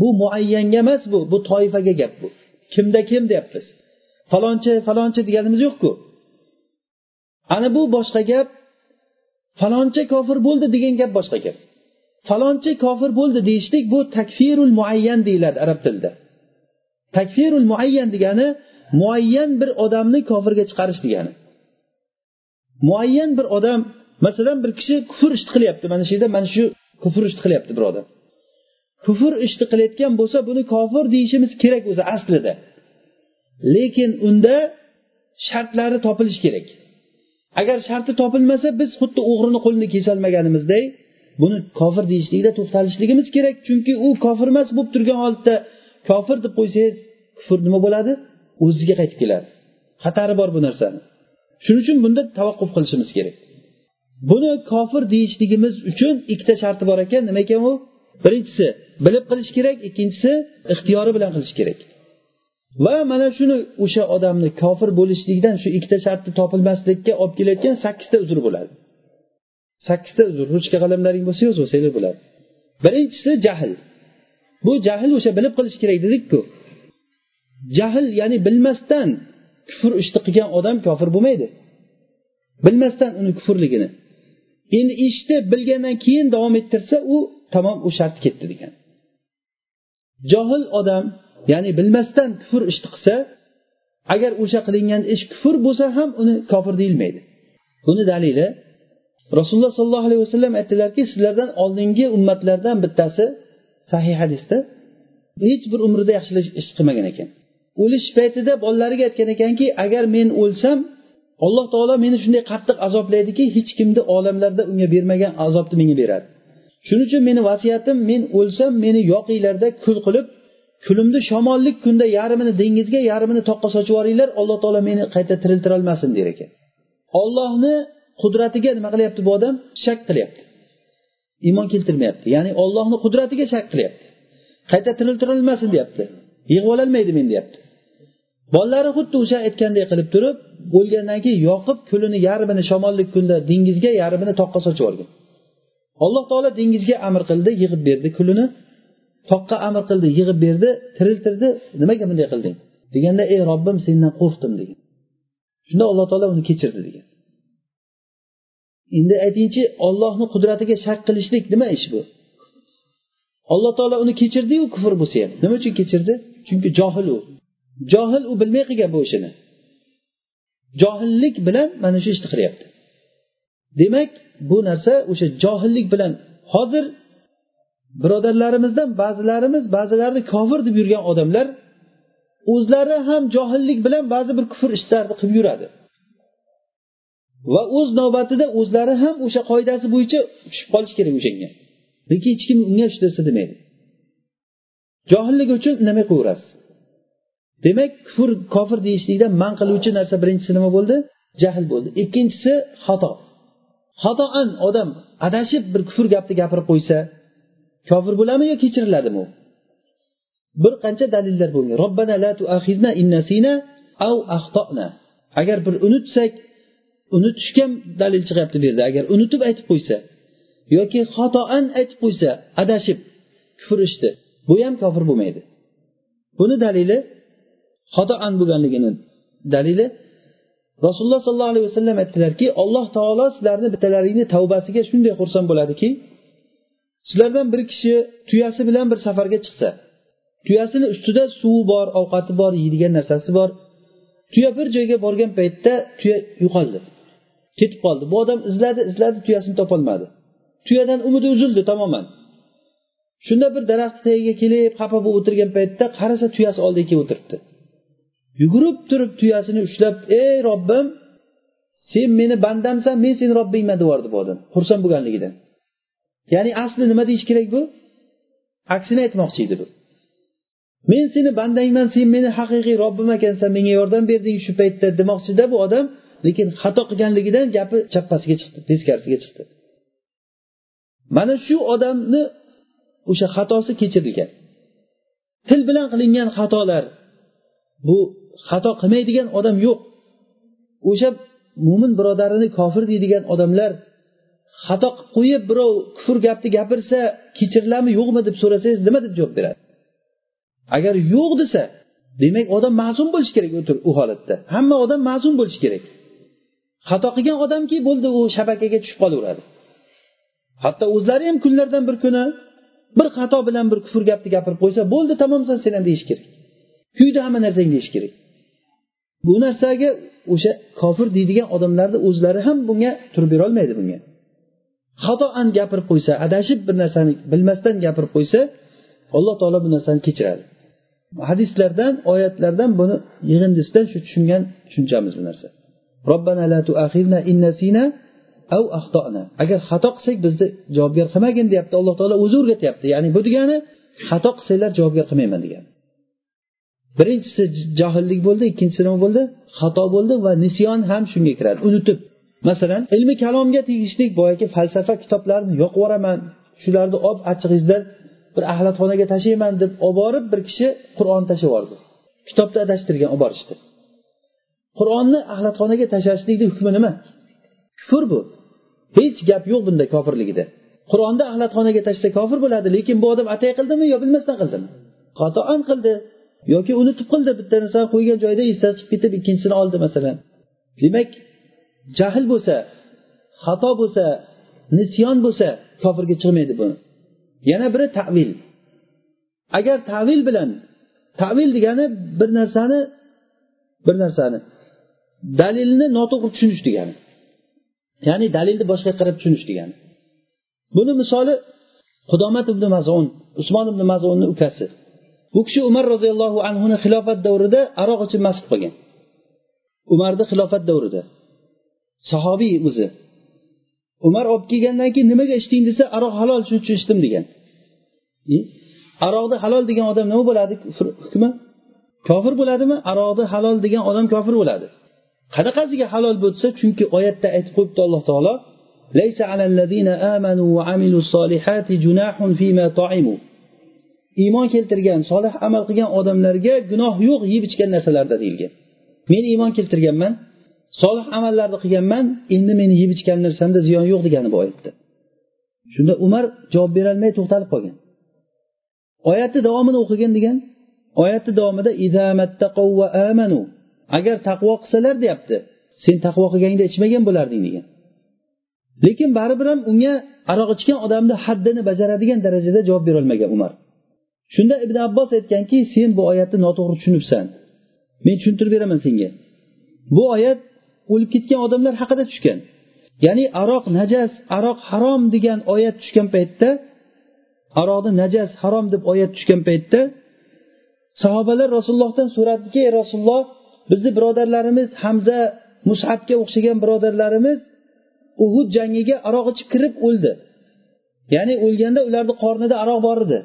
Bu muayyanga emas bu bu toifaga gap bu. Kimda kim deyapmiz falonchi falonchi deganimiz yo'qku. Ana bu boshqa gap falonchi kofir bo'ldi degan gap boshqa gap. Falonchi kofir bo'ldi deyishlik bu takfirul muayyan deyiladi arab tilida. Takfirul muayyan degani muayyan bir odamni kofirga chiqarish degani. Muayyan bir odam masalan bir kishi kufr ishni qilyapti. Mana shu yerda mana shu kufr ishni qilyapti bir odam kufr ishni qilayotgan bo'lsa buni kofir deyishimiz kerak o'zi aslida. Lekin unda shartlari topilishi kerak. Agar sharti topilmasa biz xuddi o'g'rini qo'lini kesolmaganimizday buni kofir deyishlikda to'xtalishligimiz kerak. Chunki u kofir emas bo'lib turgan holatda kofir deb qo'ysangiz kufr nima bo'ladi? O'ziga qaytib keladi. Xatari bor bu narsani. Shuning uchun bunda tavaqquf qilishimiz kerak. Buni kofir deyishligimiz uchun ikkita sharti bor ekan. Nima ekan u? Birinchisi bilib qilish kerak ikkinchisi ixtiyori bilan qilish kerak. Va mana shuni o'sha odamni kofir bo'lishlikdan shu ikkita shartni topilmaslikka olib kelayotgan sakkizta uzr bo'ladi. Sakkizta uzr ruchka qalamlaring bo'lsa yozib bo'ladi. Birinchisi jahl. Bu jahl o'sha bilib qilish kerak dedikku jahl ya'ni bilmasdan kufr ishni qilgan odam kofir bo'lmaydi. Bilmasdan uni kufrligini. Endi eshitib bilgandan keyin davom ettirsa u tamom u shart ketdi degan. Johil odam ya'ni bilmasdan kufr ishni qilsa agar o'sha qilingan ish kufr bo'lsa ham uni kofir deyilmaydi. Buni dalili rasululloh sollallohu alayhi vasallam aytdilarki sizlardan oldingi ummatlardan bittasi sahih hadisda hech bir umrida yaxshilik ish qilmagan ekan. O'lish paytida bolalariga aytgan ekanki agar men o'lsam alloh taolo meni shunday qattiq azoblaydiki hech kimni olamlarda unga bermagan azobni menga beradi. Shuning uchun meni vasiyatim men o'lsam meni yoqinglarda kul qilib kulimni shamollik kunda yarmini dengizga yarmini toqqa sochib yuboringlar alloh taolo meni qayta tiriltirolmasin der ekan. Ollohni qudratiga nima qilyapti bu odam? Shak qilyapti. Iymon keltirmayapti. Ya'ni ollohni qudratiga shak qilyapti. Qayta tiriltirilmasin deyapti. Yig'ib ololmaydi men deyapti. Bolalari xuddi o'sha aytganday qilib turib o'lgandan keyin yoqib kulini yarmini shamollik kunda dengizga yarmini toqqa sochib yuborgan alloh taolo dengizga amr qildi yig'ib berdi kulini toqqa amr qildi yig'ib berdi tiriltirdi. Nimaga bunday qilding? Deganda ey robbim sendan qo'rqdim degan. Shunda alloh taolo uni kechirdi degan. Endi aytingchi ollohni qudratiga shak qilishlik nima ish bu? Alloh taolo uni kechirdiyu kufr bo'lsa ham nima uchun kechirdi? Chunki johil u. Johil u bilmay qilgan bu ishini. Johillik bilan mana shu ishni qilyapti demak bu narsa o'sha johillik bilan hozir birodarlarimizdan ba'zilarimiz ba'zilarini kofir deb yurgan odamlar o'zlari ham johillik bilan ba'zi bir kufr ishlarni qilib yuradi. Va o'z navbatida o'zlari ham o'sha qoidasi bo'yicha tushib qolishi kerak o'shanga. Lekin hech kim unga hech narsa demaydi. Johillik uchun indamay qo'yaverasiz demak kufr kofir deyishlikdan man qiluvchi narsa birinchisi nima bo'ldi? Jahl bo'ldi. Ikkinchisi xato. Xatoan odam adashib bir kufr gapni gapirib qo'ysa kofir bo'ladimi yo kechiriladimi u bir qancha dalillar bo'lgan. Robbana la tuaxizna innasina av axtona agar bir unutsak unutishga dalil chiqyapti bu yerda. Agar unutib aytib qo'ysa yoki xatoan aytib qo'ysa adashib kufr ishdi bu ham kofir bo'lmaydi. Buni dalili xatoan bo'lganligini dalili. Rasululloh sollallohu alayhi vasallam aytdilarki alloh taolo sizlarni bittalaringni tavbasiga shunday xursand bo'ladiki sizlardan bir kishi tuyasi bilan bir safarga chiqsa tuyasini ustida suvi bor ovqati bor yeydigan narsasi bor tuya bir joyga borgan paytda tuya yo'qoldi ketib qoldi. Bu odam izladi izladi tuyasini topolmadi. Tuyadan umidi uzildi tamoman. Shunda bir daraxt tagiga kelib xafa bo'lib o'tirgan paytda qarasa tuyasi oldiga kelib o'tiribdi. Yugurib turib tuyasini ushlab ey robbim sen meni bandamsan men seni robbingman deyordi bu odam. Xursand bo'lganligidan ya'ni asli nima deyish kerak bu? Aksini aytmoqchi edi bu. Men seni bandangman sen meni haqiqiy robbim ekansan menga yordam berding shu paytda demoqchida bu odam lekin xato qilganligidan gapi chappasiga chiqdi teskarisiga chiqdi. Mana shu odamni o'sha xatosi kechirilgan til bilan qilingan xatolar bu xato qilmaydigan odam yo'q. O'sha mo'min birodarini kofir deydigan odamlar xato qilib qo'yib birov kufr gapni gapirsa kechiriladimi yo'qmi deb so'rasangiz nima deb javob beradi? Agar yo'q desa demak odam ma'sum bo'lishi kerak u holatda. Hamma odam ma'sum bo'lishi kerak. Xato qilgan odamki bo'ldi u shabakaga tushib qolaveradi. Hatto o'zlari ham kunlardan bir kuni bir xato bilan bir kufr gapni gapirib qo'ysa bo'ldi tamomsan sen ham deyish kerak. Kuydi hamma narsang deyish kerak. Bu narsaga o'sha kofir deydigan odamlarni o'zlari ham bunga turib berolmaydi bunga. Xatoan gapirib qo'ysa adashib bir narsani bilmasdan gapirib qo'ysa alloh taolo bu narsani kechiradi. Hadislardan oyatlardan buni yig'indisidan shu tushungan tushunchamiz bu narsa. Robbana la tuaxirna innasina av axtona agar xato qilsak bizni javobgar qilmagin deyapti. Alloh taolo o'zi o'rgatyapti. Ya'ni bu degani xato qilsanglar javobgar qilmayman degani. Birinchisi johillik bo'ldi ikkinchisi nima bo'ldi? Xato bo'ldi va nisyon ham shunga kiradi. Unutib. Masalan ilmi kalomga tegishlik boyagi falsafa kitoblarini yoqib yuboraman. Shularni olib achchig'ingizdan bir axlatxonaga tashlayman deb olib borib bir kishi qur'on tashlab yubordi. Kitobda adashtirgan olib borishdi qur'onni axlatxonaga tashlashlikni hukmi nima? Kufr bu. Hech gap yo'q bunda kofirligida. Qur'onni axlatxonaga tashlasa kofir bo'ladi lekin bu odam atay qildimi yo bilmasdan qildimi? Qatoan qildi. Yoki unutib qildi bitta narsani qo'ygan joyda esidan chiqib ketib ikkinchisini oldi masalan. Demak jahl bo'lsa xato bo'lsa nisyon bo'lsa kofirga chiqmaydi bu. Yana biri tavil. Agar tavil bilan tavil degani bir narsani bir narsani dalilni noto'g'ri tushunish degani. Ya'ni dalilni boshqa qarab tushunish degani. Buni misoli qudomat ibn mazun usmon ibn mazunni ukasi. Bu kishi umar roziyallohu anhuni xilofat davrida aroq ichib mast qilgan. Umarni xilofat davrida. Sahobiy o'zi. Umar olib kelgandan keyin nimaga ichding desa aroq halol shuning uchun ichdim degan. Aroqni halol degan odam nima bo'ladi? Hukmi? Kofir bo'ladimi? Aroqni halol degan odam kofir bo'ladi. Qanaqasiga halol bo'lsa chunki oyatda aytib qo'yibdi alloh taolo iymon keltirgan solih amal qilgan odamlarga gunoh yo'q yeb ichgan narsalarda deyilgan. Men iymon keltirganman solih amallarni qilganman endi meni yeb ichgan narsamda ziyon yo'q degani bu oyatda. Shunda umar javob berolmay to'xtalib qolgan. Oyatni davomini o'qigin degan oyatni davomida agar taqvo qilsalar deyapti. Sen taqvo qilganingda ichmagan bo'larding degan. Lekin baribir ham unga aroq ichgan odamni haddini bajaradigan darajada javob berolmagan umar. Shunda ibn abbos aytganki sen bu oyatni noto'g'ri tushunibsan. Men tushuntirib beraman senga. Bu oyat o'lib ketgan odamlar haqida tushgan. Ya'ni aroq najas aroq harom degan oyat tushgan paytda aroqni najas harom deb oyat tushgan paytda sahobalar rasulullohdan so'radiki ey rasululloh bizni birodarlarimiz hamza mushabga o'xshagan birodarlarimiz uhud jangiga aroq ichib kirib o'ldi. Ya'ni o'lganda ularni qornida aroq bor edi.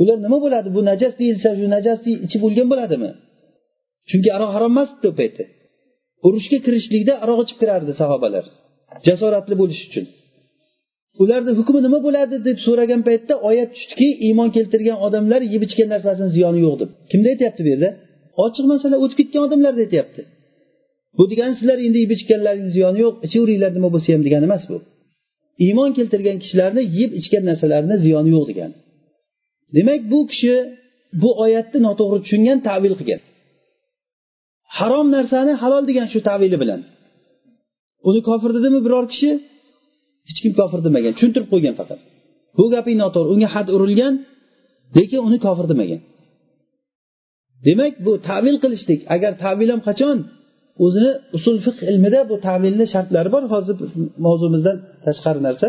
Ular nima bo'ladi? Bu najas deyilsa shu najasni ichib o'lgan bo'ladimi? Chunki aroq harom emas u payti urushga kirishlikda aroq ichib kirardi sahobalar jasoratli bo'lish uchun. Ularni hukmi nima bo'ladi deb so'ragan paytda oyat tushdiki iymon keltirgan odamlar yeb ichgan narsasini ziyoni yo'q deb. Kimda aytyapti bu yerda? Ochiq masala o'tib ketgan odamlarda aytyapti. Bu degani sizlar endi yeb ichganlaringiz ziyoni yo'q ichaveringlar nima bo'lsa ham degani emas bu. Iymon keltirgan kishilarni yeb ichgan narsalarini ziyoni yo'q degani. Demak bu kishi bu oyatni noto'g'ri tushungan tavil qilgan. Harom narsani halol degan shu tavili bilan. Uni kofir dedimi biror kishi? Hech kim kofir demagan tushuntirib qo'ygan faqat. Bu gaping noto'g'ri unga had urilgan lekin uni kofir demagan. Demak bu tavil qilishlik agar tavil ham qachon o'zini usul fiq ilmida bu tavilni shartlari bor hozir mavzumizdan tashqari narsa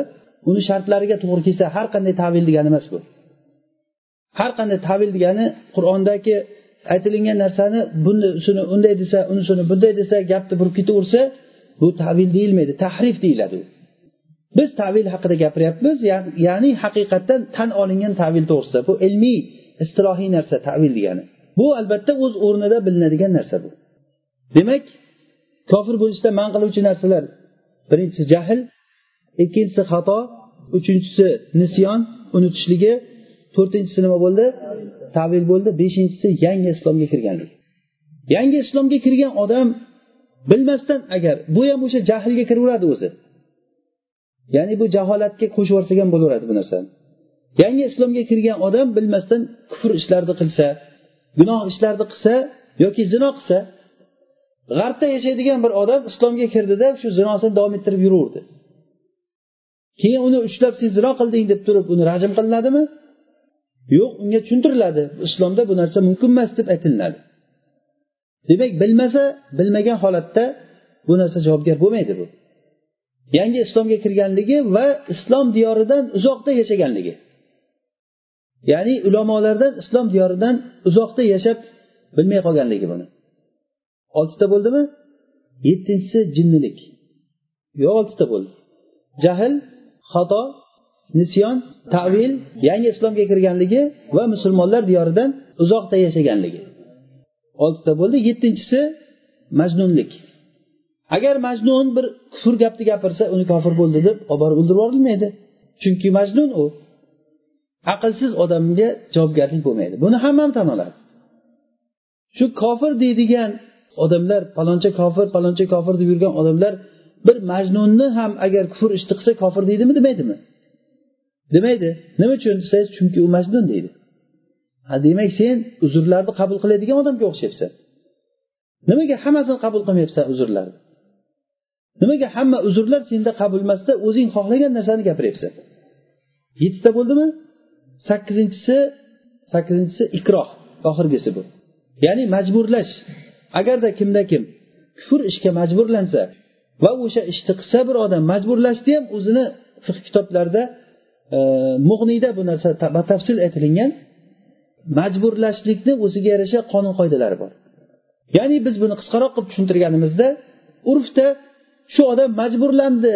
uni shartlariga to'g'ri kelsa har qanday tavil degani emas bu. Har qanday tavil degani qur'ondagi aytilingan narsani bunisini unday desa unisini bunday desa gapni burib ketaversa bu tavil deyilmaydi tahrif deyiladi. U biz tavil haqida gapiryapmiz ya'ni haqiqatdan tan olingan tavil to'g'risida. Bu ilmiy istilohiy narsa tavil degani. Bu albatta o'z o'rnida bilinadigan narsa bu. Demak kofir bo'lishda man qiluvchi narsalar birinchisi jahl ikkinchisi xato uchinchisi nisyon unutishligi to'rtinchisi nima bo'ldi tavil bo'ldi beshinchisi yangi islomga kirganlik yangi islomga kirgan odam bilmasdan agar bu ham o'sha jahlga kiraveradi o'zi. Ya'ni bu jaholatga qo'shib yuborsak ham bo'laveradi bu narsani. Yangi islomga kirgan odam bilmasdan kufr ishlarni qilsa gunoh ishlarni qilsa yoki zino qilsa g'arbda yashaydigan bir odam islomga kirdida shu zinosini davom ettirib yuraverdi. Keyin uni ushlab sen zino qilding deb turib uni rajm qilinadimi? Yo'q unga tushuntiriladi. Islomda bu narsa mumkin emas deb aytilinadi. Demak bilmasa bilmagan holatda bu narsa javobgar bo'lmaydi bu. Yangi islomga kirganligi va islom diyoridan uzoqda yashaganligi. Ya'ni ulamolardan islom diyoridan uzoqda yashab bilmay qolganligi buni. Oltita bo'ldimi? Yettinchisi jinnilik. Yo'q oltita bo'ldi. Jahl xato nisyon tavil yangi islomga kirganligi va musulmonlar diyoridan uzoqda yashaganligi. Oltita bo'ldi. Yettinchisi majnunlik. Agar majnun bir kufr gapni gapirsa uni kofir bo'ldi deb olib borib o'ldirib yuborilmaydi. Chunki majnun u aqlsiz odamga javobgarlik bo'lmaydi. Buni hammamiz tan oladi. Shu kofir deydigan odamlar paloncha kofir paloncha kofir deb yurgan odamlar bir majnunni ham agar kufr ishni qilsa kofir deydimi demaydimi demaydi. Nima uchun? Desangiz chunki u majnun deydi. Ha demak sen uzrlarni qabul qiladigan odamga o'xshayapsan. Nimaga hammasini qabul qilmayapsan uzrlarni? Nimaga hamma uzrlar senda qabul emasda o'zing xohlagan narsani gapiryapsan? Yettita bo'ldimi? Sakkizinchisi sakkizinchisi ikroh oxirgisi bu. Ya'ni majburlash. Agarda kimda kim kufr ishga majburlansa va o'sha ishni qilsa bir odam majburlashni ham o'zini fiq kitoblarida mug'niyda bu narsa batafsil aytilingan majburlashlikni o'ziga yarasha qonun qoidalari bor. Ya'ni biz buni qisqaroq qilib tushuntirganimizda urfda shu odam majburlandi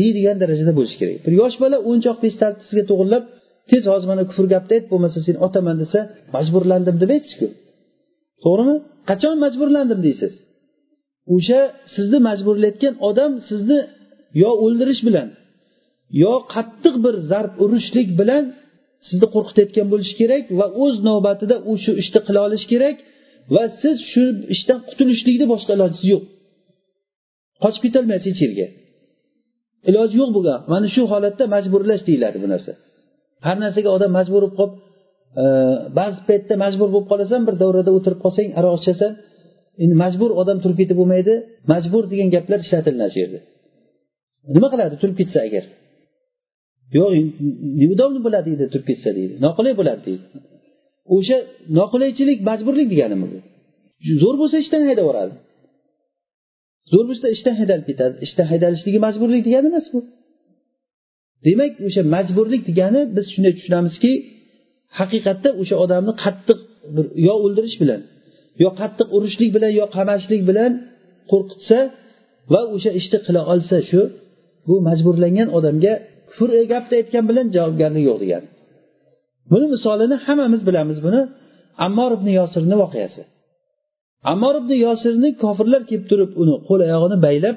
deydigan darajada bo'lishi kerak. Bir yosh bola o'yinchoq pistolsiga to'g'irlab tez hozir mana kufr gapni ayt bo'lmasa seni otaman desa majburlandim deb aytishku to'g'rimi? Qachon majburlandim deysiz? O'sha sizni majburlayotgan odam sizni yo o'ldirish bilan yo qattiq bir zarb urishlik bilan sizni qo'rqitayotgan bo'lishi kerak va o'z navbatida u shu ishni qila olishi kerak va siz shu ishdan qutulishlikni boshqa ilojisi yo'q. Qochib ketolmaysiz hech yerga. Iloji yo'q bo'lgan mana shu holatda majburlash deyiladi bu narsa. Har narsaga odam majbur bo'lib qolib e, ba'zi paytda majbur bo'lib qolasan bir davrada o'tirib qolsang aroq ichasan. Endi majbur odam turib ketib bo'lmaydi. Majbur degan gaplar ishlatiladi shu yerda. Nima qiladi? Turib ketsa agar. Yo'q неудобно bo'ladi deydi turib ketsa deydi. Noqulay bo'ladi deydi. O'sha noqulaychilik majburlik deganimi bu? Zo'r bo'lsa ishdan haydab yuboradi zo'r bo'lsa ishdan haydalib ketadi ishdan haydalishligi majburlik degani emas bu. Demak o'sha majburlik degani biz shunday tushunamizki haqiqatda o'sha odamni qattiq bir yo o'ldirish bilan yo qattiq urishlik bilan yo qamashlik bilan qo'rqitsa va o'sha ishni qila olsa shu bu majburlangan odamga kufr e gapni aytgan bilan javobgarlik yo'q degani. Buni misolini hammamiz bilamiz buni. Ammor ibn yosirni voqeasi. Ammor ibn yosirni kofirlar kelib turib uni qo'l oyog'ini baylab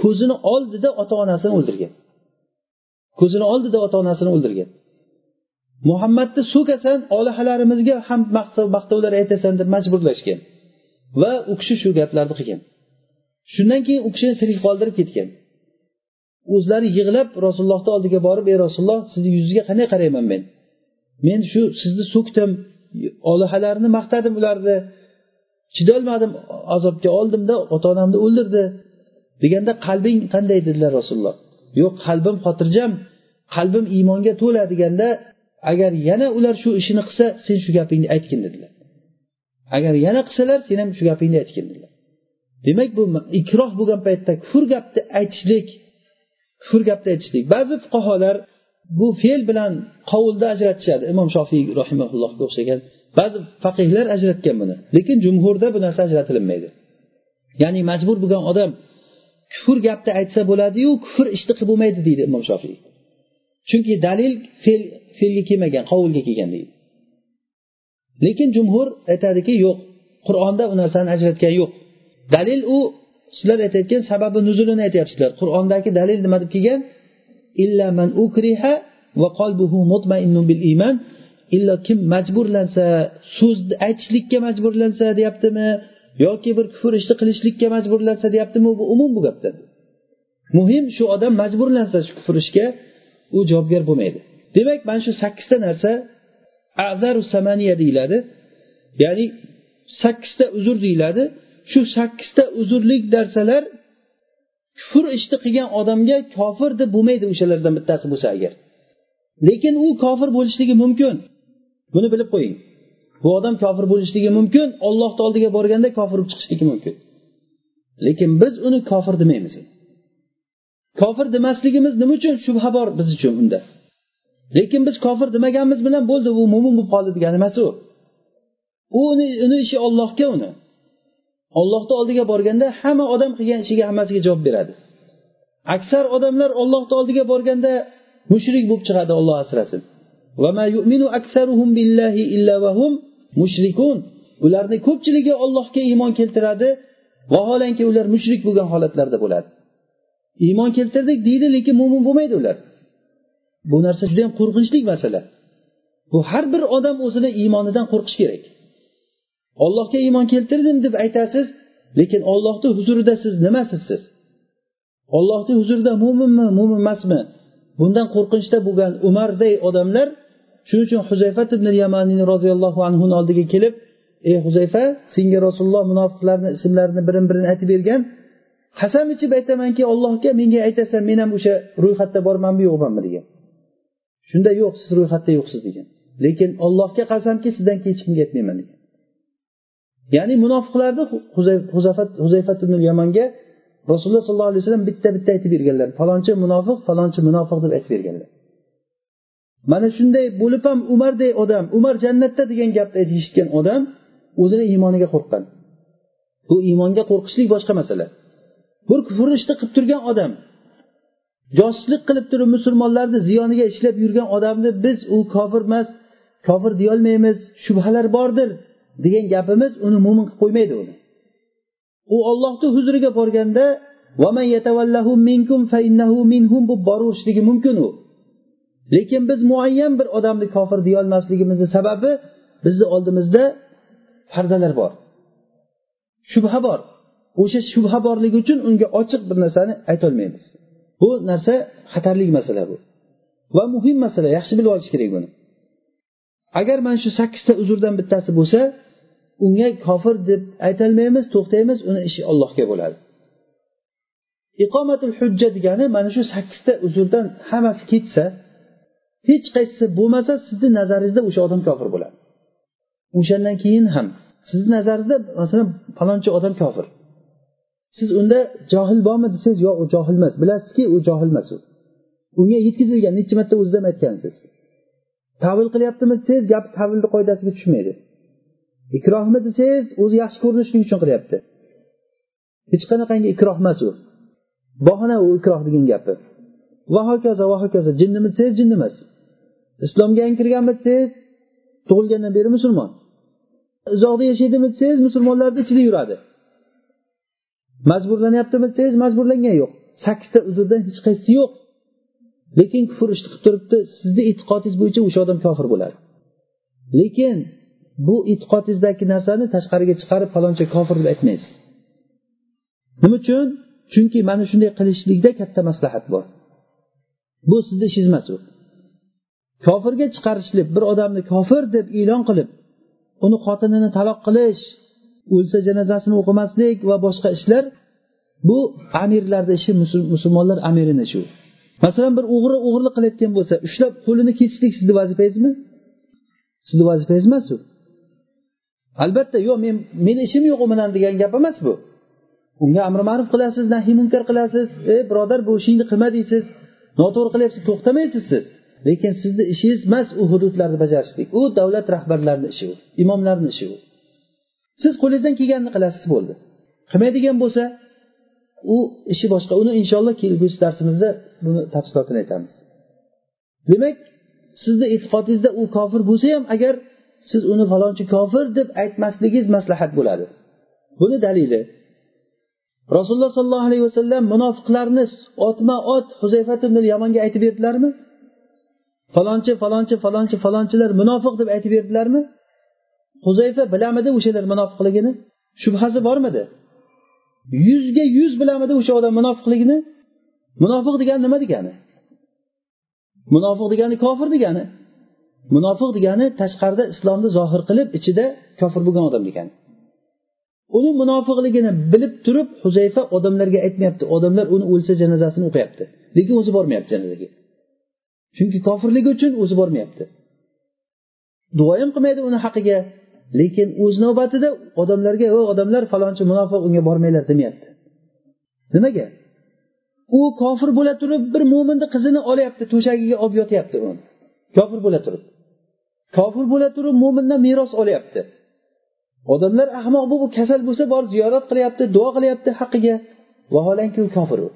ko'zini oldida ota onasini o'ldirgan. Ko'zini oldida ota onasini o'ldirgan. Muhammadni so'kasan olihalarimizga ham maqtovlar aytasan deb majburlashgan va u kishi shu gaplarni qilgan. Shundan keyin u kishini tirik qoldirib ketgan. O'zlari yig'lab rasulullohni oldiga borib ey rasululloh sizni yuzingizga qanday qarayman men? Men shu sizni so'kdim olihalarni maqtadim ularni. Chidolmadim azobga oldimda ota onamni o'ldirdi. Deganda qalbing qanday dedilar rasululloh. Yo'q qalbim xotirjam qalbim iymonga to'la deganda agar yana ular shu ishini qilsa sen shu gapingni aytgin dedilar. Agar yana qilsalar sen ham shu gapingni aytgin dedilar. Demak bu ikroh bo'lgan paytda kufr gapni aytishlik hur gapni aytishlik ba'zi fuqarolar bu fe'l bilan qovulda ajratishadi. Imom shofiy rahimaullohga o'xshagan. Ba'zi faqihlar ajratgan buni. Lekin jumhurda bu narsa ajratilinmaydi ya'ni majbur bo'lgan odam kufr gapni aytsa bo'ladiyu kufr ishni qilib bo'lmaydi deydi imom shofiy chunki dalil fe'l fe'lga kelmagan qovulga kelgan deydi. Lekin jumhur aytadiki yo'q. Qur'onda u narsani ajratgan yo'q. Dalil u sizlar aytayotgan sababi nuzulini aytyapsizlar. Qur'ondagi dalil nima deb kelgan? Illa man ukriha va qalbuhu mutmainnun bil iymon illo kim majburlansa so'zni aytishlikka majburlansa deyaptimi? Yoki bir kufr ishni qilishlikka majburlansa deyaptimi? Bu umum bu gapda muhim shu odam majburlansa shu kufr ishga u javobgar bo'lmaydi. Demak mana shu sakkizta narsa azaru samaniya deyiladi. Ya'ni sakkizta uzr deyiladi. Shu sakkizta uzrlik narsalar kufr ishni qilgan odamga kofir deb bo'lmaydi o'shalardan bittasi bo'lsa agar. Lekin u kofir bo'lishligi mumkin. Buni bilib qo'ying. Bu odam kofir bo'lishligi mumkin ollohni oldiga borganda kofir bo'lib chiqishligi mumkin. Lekin biz uni kofir demaymiz. Kofir demasligimiz nima uchun? Shubha bor biz uchun unda. Lekin biz kofir demaganimiz bilan bo'ldi u mo'min bo'lib qoldi degani emas u. Uni ishi ollohga uni. Ollohni oldiga borganda hamma odam qilgan ishiga hammasiga javob beradi. Aksar odamlar ollohni oldiga borganda mushrik bo'lib chiqadi olloh asrasin. Ularni ko'pchiligi ollohga iymon keltiradi vaholanki ular mushrik bo'lgan holatlarda bo'ladi. Iymon keltirdik deydi lekin mo'min bo'lmaydi ular. Bu narsa juda yam qo'rqinchli masala. Bu har bir odam o'zini iymonidan qo'rqishi kerak. Ollohga iymon keltirdim deb aytasiz lekin ollohni huzurida siz nimasiz siz? Ollohni huzurida mo'minmi mo'min emasmi? Bundan qo'rqinchda bo'lgan umarday odamlar shuning uchun huzayfat ibn yamaniy roziyallohu anhuni oldiga kelib ey huzayfa senga rasululloh munofiqlarni ismlarini birin birin aytib bergan. Qasam ichib aytamanki allohga menga aytasan men ham o'sha ro'yxatda bormanmi yo'qmanmi? degan. Shunda yo'q siz ro'yxatda yo'qsiz degan. Lekin ollohga qasamki sizdan keyin hech kimga aytmayman degan. Ya'ni munofiqlarni huzayfat ibn yamanga rasululloh sollallohu alayhi vasallam bitta bitta aytib berganlar. Falonchi munofiq falonchi munofiq deb aytib berganlar. Mana shunday bo'lib ham umarday odam umar jannatda degan gapni eshitgan odam o'zini iymoniga qo'rqqan. Bu iymonga qo'rqishlik boshqa masala. Bir kufr ishni qilib turgan odam josuslik qilib turib musulmonlarni ziyoniga ishlab yurgan odamni biz u kofir emas kofir deyolmaymiz shubhalar bordir degan gapimiz uni mo'min qilib qo'ymaydi uni. U ollohni huzuriga borganda bu borishligi mumkin u. Lekin biz muayyan bir odamni kofir deyolmasligimizni sababi bizni oldimizda pardalar bor. Shubha bor. O'sha shubha borligi uchun unga ochiq bir narsani aytolmaymiz. Bu narsa xatarli masala bu. Va muhim masala yaxshi bilib olish kerak buni. Agar mana shu sakkizta uzrdan bittasi bo'lsa unga kofir deb aytolmaymiz to'xtaymiz uni ishi ollohga bo'ladi. Iqomatul hujja degani mana shu sakkizta uzrdan hammasi ketsa hech qaysisi bo'lmasa sizni nazaringizda o'sha odam kofir bo'ladi. O'shandan keyin ham sizni nazaringizda masalan falonchi odam kofir. Siz unda johil bormi desangiz yo'q u johil emas bilasizki u johil emas u. Unga yetkazilgan necha marta o'ziz ham aytgansiz? Tavil qilyaptimi desangiz gap tavilni qoidasiga tushmaydi. Ikrohmi desangiz o'zi yaxshi ko'rinishlik uchun qilyapti. Hech qanaqangi ikroh emas u. Bahona u ikroh degan gapi. Va hokazo va hokazo. Jinnimi desangiz jinni emas islomga yangi kirganmi desangiz tug'ilgandan beri musulmon. Uzoqda yashaydimi desangiz musulmonlarni ichida yuradi. Majburlanyaptimi desangiz majburlangan yo'q. Sakkizta uzrdan hech qaysisi yo'q. Lekin kufr ishni qilib turibdi sizni e'tiqodingiz bo'yicha o'sha odam kofir bo'ladi. Lekin bu e'tiqodingizdagi narsani tashqariga chiqarib faloncha kofir deb aytmaysiz. Nima uchun? Chunki mana shunday qilishlikda katta maslahat bor. Bu sizni ishingiz emas u. Kofirga chiqarishlik bir odamni kofir deb e'lon qilib uni xotinini taloq qilish o'lsa janozasini o'qimaslik va boshqa ishlar bu amirlarni ishi musulmonlar amirini ishi masalan bir o'g'ri o'g'irlik qilayotgan bo'lsa ushlab qo'lini kesishlik sizni vazifangizmi? Sizni vazifangiz emas u albatta yo'q men meni ishim yo'q u bilan degan gap emas bu. Unga amri ma'ruf qilasiz nahiy munkar qilasiz ey birodar bu ishingni qilma deysiz noto'g'ri qilyapsiz to'xtamaysiz siz. Lekin sizni ishingiz emas u hududlarni bajarishlik u davlat rahbarlarini ishi u imomlarni ishi u. Siz qo'lingizdan kelganini qilasiz bo'ldi. Qilmaydigan bo'lsa u ishi boshqa. Uni inshaalloh kelgusi darsimizda buni tafsilotini aytamiz. Demak sizni e'tiqodingizda u kofir bo'lsa ham agar siz uni falonchi kofir deb aytmasligingiz maslahat bo'ladi. Buni dalili. Rasululloh sollallohu alayhi vasallam munofiqlarni otma ot huzayfat ibn yamonga aytib berdilarmi? Falonchi falonchi falonchi falonchilar munofiq deb aytib berdilarmi? Huzayfa bilamidi o'shalar munofiqligini? Shubhasi bormidi? Yuzga yuz bilamidi o'sha odam munofiqligini? Munofiq degani nima degani? Munofiq degani kofir degani? Munofiq degani tashqarida islomni zohir qilib ichida kofir bo'lgan odam degani. Uni munofiqligini bilib turib huzayfa odamlarga aytmayapti. Odamlar uni o'lsa janozasini o'qiyapti. Lekin o'zi bormayapti janozaga chunki kofirligi uchun o'zi bormayapti. Duo ham qilmaydi uni haqiga. Lekin o'z navbatida odamlarga o odamlar falonchi munofiq unga bormanglar demayapti. Nimaga? U kofir bo'la turib bir mo'minni qizini olyapti to'shagiga olib yotyapti uni. Kofir bo'la turib. Kofir bo'la turib mo'mindan meros olyapti. Odamlar ahmoq bu kasal bo'lsa borib ziyorat qilyapti duo qilyapti haqqiga. Vaholanki u kofir u.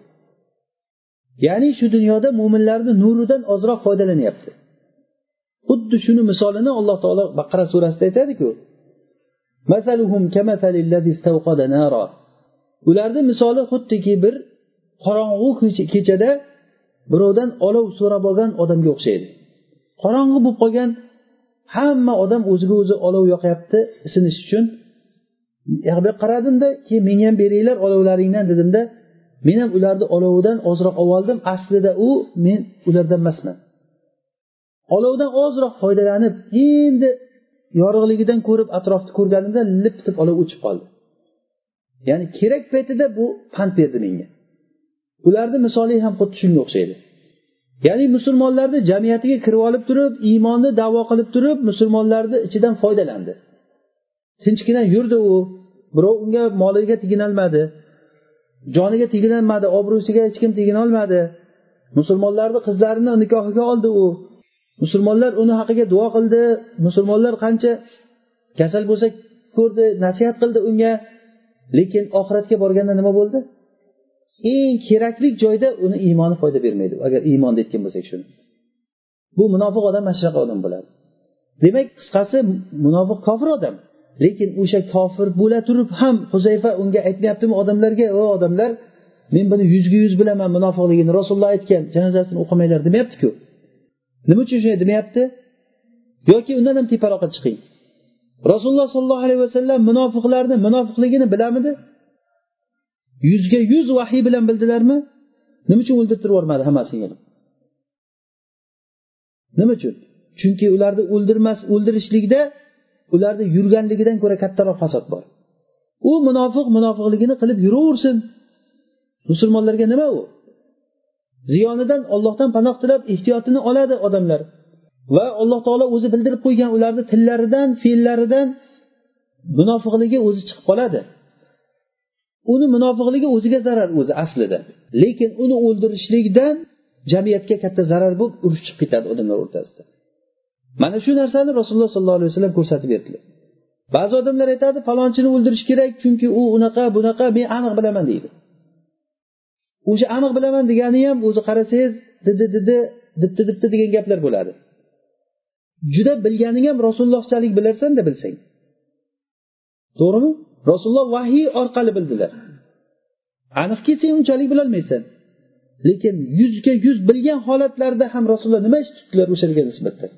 Ya'ni shu dunyoda mo'minlarni nuridan ozroq foydalanyapti. Xuddi shuni misolini alloh taolo baqara surasida aytadiku. Ularni misoli xuddiki bir qorong'u kechada birovdan olov so'rab olgan odamga o'xshaydi. Qorong'i bo'lib qolgan hamma odam o'ziga o'zi olov yoqyapti isinish uchun. Yoqqa qaradimda keyin menga ham beringlar olovlaringdan dedimda men ham ularni olovidan ozroq olib oldim aslida u men ulardan emasman. Olovdan ozroq foydalanib endi yorug'ligidan ko'rib atrofni ko'rganimda lip etib olov o'chib qoldi. Ya'ni kerak paytida bu pand berdi menga. Ularni misoli ham xuddi shunga o'xshaydi. Ya'ni musulmonlarni jamiyatiga kirib olib turib iymonni davo qilib turib musulmonlarni ichidan foydalandi. Tinchgina yurdi u birov unga moliga teginolmadi joniga teginolmadi obro'siga hech kim teginolmadi musulmonlarni qizlarini nikohiga oldi u. musulmonlar uni haqiga duo qildi. Musulmonlar qancha kasal bo'lsa ko'rdi nasihat qildi unga. Lekin oxiratga borganda nima bo'ldi? Eng kerakli joyda uni iymoni foyda bermaydi. Agar iymon deyotgan bo'lsak shuni. Bu munofiq odam mana shunaqa odam bo'ladi. Demak qisqasi munofiq kofir odam. Lekin o'sha kofir bo'la turib ham huzayfa unga aytmayaptimi odamlarga? O odamlar men buni yuzga yuz bilaman munofiqligini rasululloh aytgan janozasini o'qimanglar demayaptiku. Nima uchun shunday demayapti? Yoki undan ham teparoqqa chiqing. Rasululloh sollallohu alayhi vasallam munofiqlarni munofiqligini bilamidi? Yuzga yuz vahiy bilan bildilarmi? Nima uchun o'ldirtirib yubormadi hammasini nima uchun? Chunki ularni o'ldirmas o'ldirishlikda ularni yurganligidan ko'ra kattaroq fasod bor. U munofiq munofiqligini qilib yuraversin. Musulmonlarga nima u? Ziyonidan ollohdan panoh tilab ehtiyotini oladi odamlar. Va alloh taolo o'zi bildirib qo'ygan ularni tillaridan fe'llaridan munofiqligi o'zi chiqib qoladi. Uni munofiqligi o'ziga zarar o'zi aslida. Lekin uni o'ldirishlikdan jamiyatga katta zarar bo'lib urush chiqib ketadi odamlar o'rtasida. Mana shu narsani rasululloh sollallohu alayhi vasallam ko'rsatib berdilar. Ba'zi odamlar aytadi falonchini o'ldirish kerak chunki u unaqa bunaqa men aniq bilaman deydi. O'sha aniq bilaman degani ham o'zi qarasangiz didi didi dibdi dibdi degan gaplar bo'ladi. Juda bilganing ham rasulullohchalik bilarsanda bilsang. To'g'rimi? Rasululloh vahiy orqali bildilar. Aniqki sen unchalik bilolmaysan. Lekin yuzga yuz bilgan holatlarda ham rasululloh nima ish tutdilar o'shalarga nisbatan?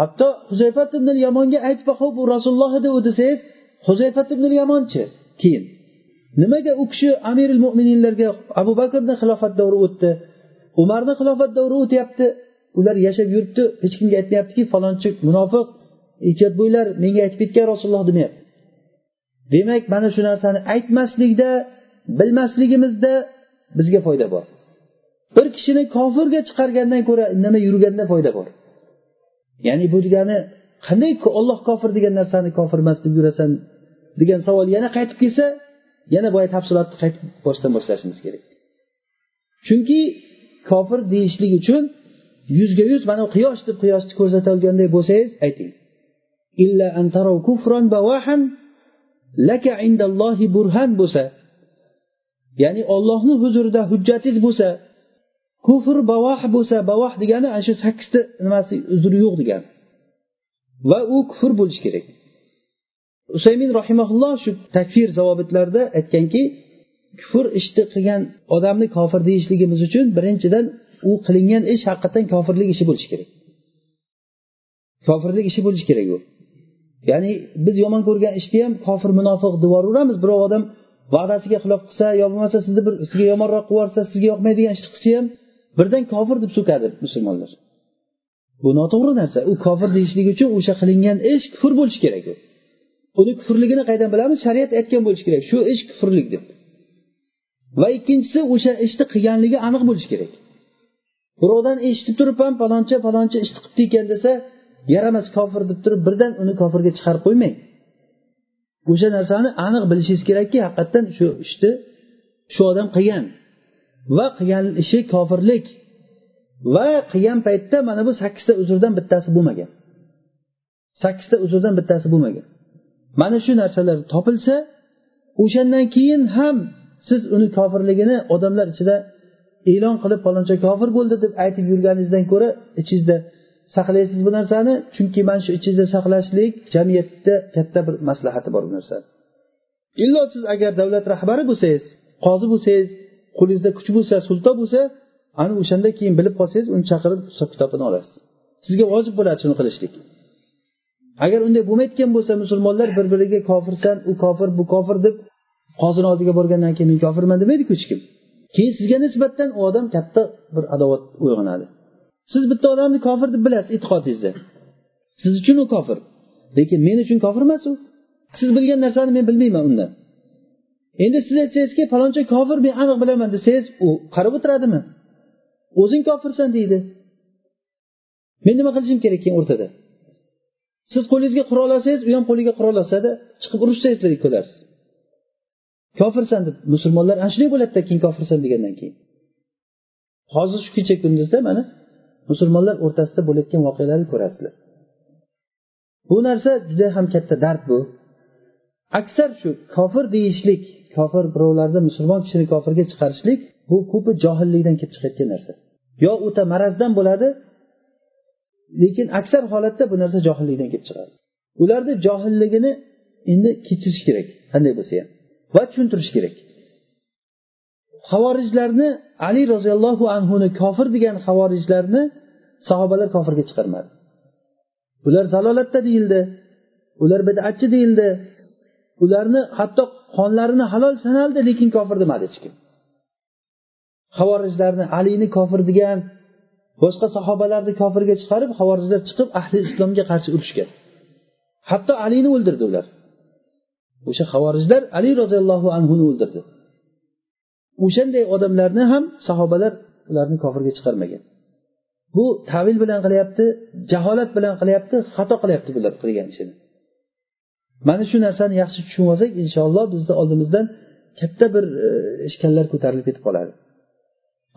Hatto huzayfat ibn yamonga aytib boqib bu rasululloh edi u desangiz huzayfat ibn yamonchi keyin. Nimaga u kishi amiril mo'mininlarga abu bakrni xilofat davri o'tdi? Umarni xilofat davri o'tyapti. Ular yashab yuribdi. Hech kimga aytmayaptiki falonchi munofiq ehtiyot menga aytib ketgan rasululloh demayapti. Demak mana shu narsani aytmaslikda bilmasligimizda bizga foyda bor. Bir kishini kofirga chiqargandan ko'ra indamay yurganda foyda bor. Ya'ni bu degani qanday olloh kofir degan narsani kofir emas deb yurasan degan savol yana qaytib kelsa yana boya tafsilotni qaytib boshdan boshlashimiz kerak. Chunki kofir deyishlik uchun yuzga yuz mana quyosh deb quyoshni ko'rsatolganday bo'lsangiz ayting. Illa an taraw kufran bawahan laka indallohi burhan bo'lsa ya'ni ollohni huzurida hujjatingiz bo'lsa kufr bavoh bo'lsa bavoh degani ana shu sakkizta nimasi uzri yo'q degani. Va u kufr bo'lishi kerak. Usaymin rahimaulloh shu takfir zavobitlarida aytganki kufr ishni qilgan odamni kofir deyishligimiz uchun birinchidan u qilingan ish haqiqatdan kofirlik ishi bo'lishi kerak. Kofirlik ishi bo'lishi kerak u. Ya'ni biz yomon ko'rgan ishni ham kofir munofiq deb yuboraveramiz birov odam va'dasiga xilof qilsa yo bo'lmasa sizni bir sizga yomonroq qilib yuborsa sizga yoqmaydigan ishni qilsa ham birdan kofir deb so'kadi musulmonlar. Bu noto'g'ri narsa. U kofir deyishlik uchun o'sha qilingan ish kufr bo'lishi kerak u. uni kufrligini qayerdan bilamiz? Shariat aytgan bo'lishi kerak. Shu ish kufrlik deb. Va ikkinchisi o'sha ishni qilganligi aniq bo'lishi kerak. Birovdan eshitib turib ham faloncha faloncha ishni qilibdi ekan desa yaramas kofir deb turib birdan uni kofirga chiqarib qo'ymang. O'sha narsani aniq bilishingiz kerakki haqiqatdan shu ishni shu odam qilgan. Va qilgan ishi kofirlik. Va qilgan paytda mana bu sakkizta uzrdan bittasi bo'lmagan. Sakkizta uzrdan bittasi bo'lmagan. Mana shu narsalar topilsa o'shandan keyin ham siz uni kofirligini odamlar ichida e'lon qilib paloncha kofir bo'ldi deb aytib yurganingizdan ko'ra ichingizda saqlaysiz bu narsani. Chunki mana shu ichingizda saqlashlik jamiyatda katta bir maslahati bor bu narsa. Illo siz agar davlat rahbari bo'lsangiz qozi bo'lsangiz qo'lingizda kuch bo'lsa sulton bo'lsa ana o'shanda keyin bilib qolsangiz uni chaqirib hisob kitobini olasiz. Sizga vojib bo'ladi shuni qilishlik. Agar unday bo'lmayotgan bo'lsa musulmonlar bir biriga kofirsan u kofir bu kofir deb qozini oldiga borgandan keyin men kofirman demaydiku hech kim. Keyin sizga nisbatan u odam katta bir adovat uyg'onadi. Siz bitta odamni kofir deb bilasiz e'tiqodingizda. Siz uchun u kofir. Lekin men uchun kofir emas u. Siz bilgan narsani men bilmayman undan. Endi siz aytsangizki falonchi kofir men aniq bilaman desangiz u qarab o'tiradimi? O'zing kofirsan deydi. Men nima qilishim kerak keyin o'rtada? Siz qo'lingizga qurol olsangiz u ham qo'liga qurol olsada chiqib urushsangiz ko'rasiz kofirsan deb musulmonlar ana shunday bo'ladida keyin kofirsan degandan keyin. Hozir shu kecha kunduzda mana musulmonlar o'rtasida bo'layotgan voqealarni ko'rasizlar. Bu narsa juda ham katta dard bu. Aksar shu kofir deyishlik kofir birovlarni musulmon kishini kofirga chiqarishlik bu ko'pi johillikdan kelib chiqayotgan narsa. Yo o'ta marazdan bo'ladi lekin aksar holatda bu narsa johillikdan kelib chiqadi. Ularni johilligini endi kechirish kerak qanday bo'lsa ham. Va tushuntirish kerak. Havorijlarni ali roziyallohu anhuni kofir degan havorijlarni sahobalar kofirga chiqarmadi. Ular zalolatda deyildi ular bidatchi deyildi. Ularni hatto qonlarini halol sanaldi lekin kofir demadi hech kim havorijlarni alini kofir degan boshqa sahobalarni kofirga chiqarib havorijlar chiqib ahli islomga qarshi urushgan. Hatto alini o'ldirdi ular. O'sha havorijlar ali roziyallohu anhuni o'ldirdi. O'shanday odamlarni ham sahobalar ularni kofirga chiqarmagan. Bu tavil bilan qilyapti jaholat bilan qilyapti xato qilyapti bular qilgan ishini. Mana shu narsani yaxshi tushunib olsak inshaalloh bizni oldimizdan katta bir e, ishkallar ko'tarilib ketib qoladi.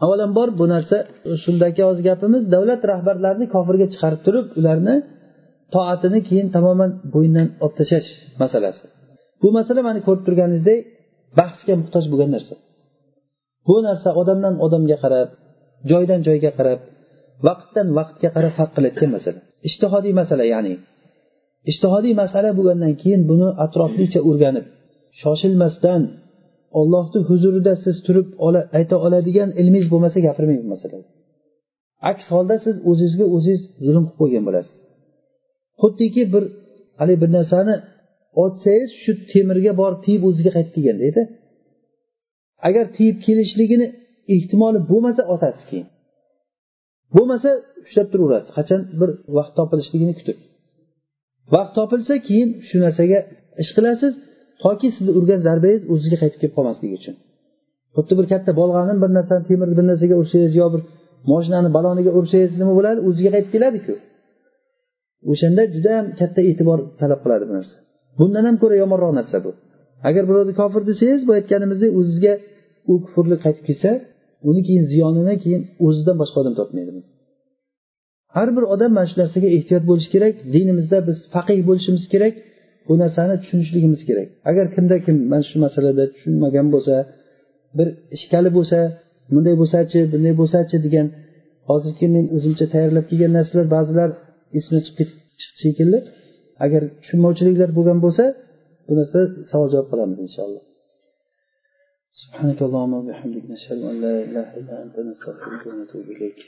Avvalambor bu narsa shundagi hozir gapimiz davlat rahbarlarini kofirga chiqarib turib ularni toatini keyin tamoman bo'yindan olib tashlash masalasi. Bu masala mana ko'rib turganingizdek bahsga muhtoj bo'lgan narsa. Bu narsa odamdan odamga qarab joydan joyga qarab vaqtdan vaqtga qarab farq qilayotgan masala. Ishtihodiy masala ya'ni ishtihodiy masala bo'lgandan keyin buni atroflicha o'rganib shoshilmasdan ollohni huzurida siz turib ayta oladigan ilmingiz bo'lmasa gapirmang bu masalada aks holda siz o'zingizga o'zingiz zulm qilib qo'ygan bo'lasiz. Xuddiki bir haligi bir narsani otsangiz shu temirga borib tiyib o'ziga qaytib kelgandayda agar tiyib kelishligini ehtimoli bo'lmasa otasiz keyin. Bo'lmasa ushlab turaverasiz qachon bir vaqt topilishligini kutib. Vaqt topilsa keyin shu narsaga ish qilasiz toki sizni urgan zarbangiz o'zizga qaytib kelib qolmasligi uchun. Xuddi bir katta bolg'ani bir narsani temirni bir narsaga ursangiz yo bir moshinani baloniga ursangiz nima bo'ladi? O'ziga qaytib keladiku. O'shanda judayam katta e'tibor talab qiladi bu narsa. Bundan ham ko'ra yomonroq narsa bu. Agar birovni kofir desangiz bu aytganimizdek o'zizga u kufrlik qaytib kelsa uni keyin ziyonini keyin o'zidan boshqa odam topmaydi har bir odam mana shu narsaga ehtiyot bo'lishi kerak dinimizda biz faqih bo'lishimiz kerak. bu narsani tushunishligimiz kerak agar kimda kim mana shu masalada tushunmagan bo'lsa bir ishkali bo'lsa bunday bo'lsachi bunday bo'lsachi degan hozirgi men o'zimcha tayyorlab kelgan narsalar ba'zilar esimdan chiqib chiqdi shekilli agar tushunmovchiliklar bo'lgan bo'lsa bu narsa savol javob qilamiz inshaalloh سبحانك اللهم وبحمدك نشهد أن لا إله إلا أنت نستغفرك ونتوب إليك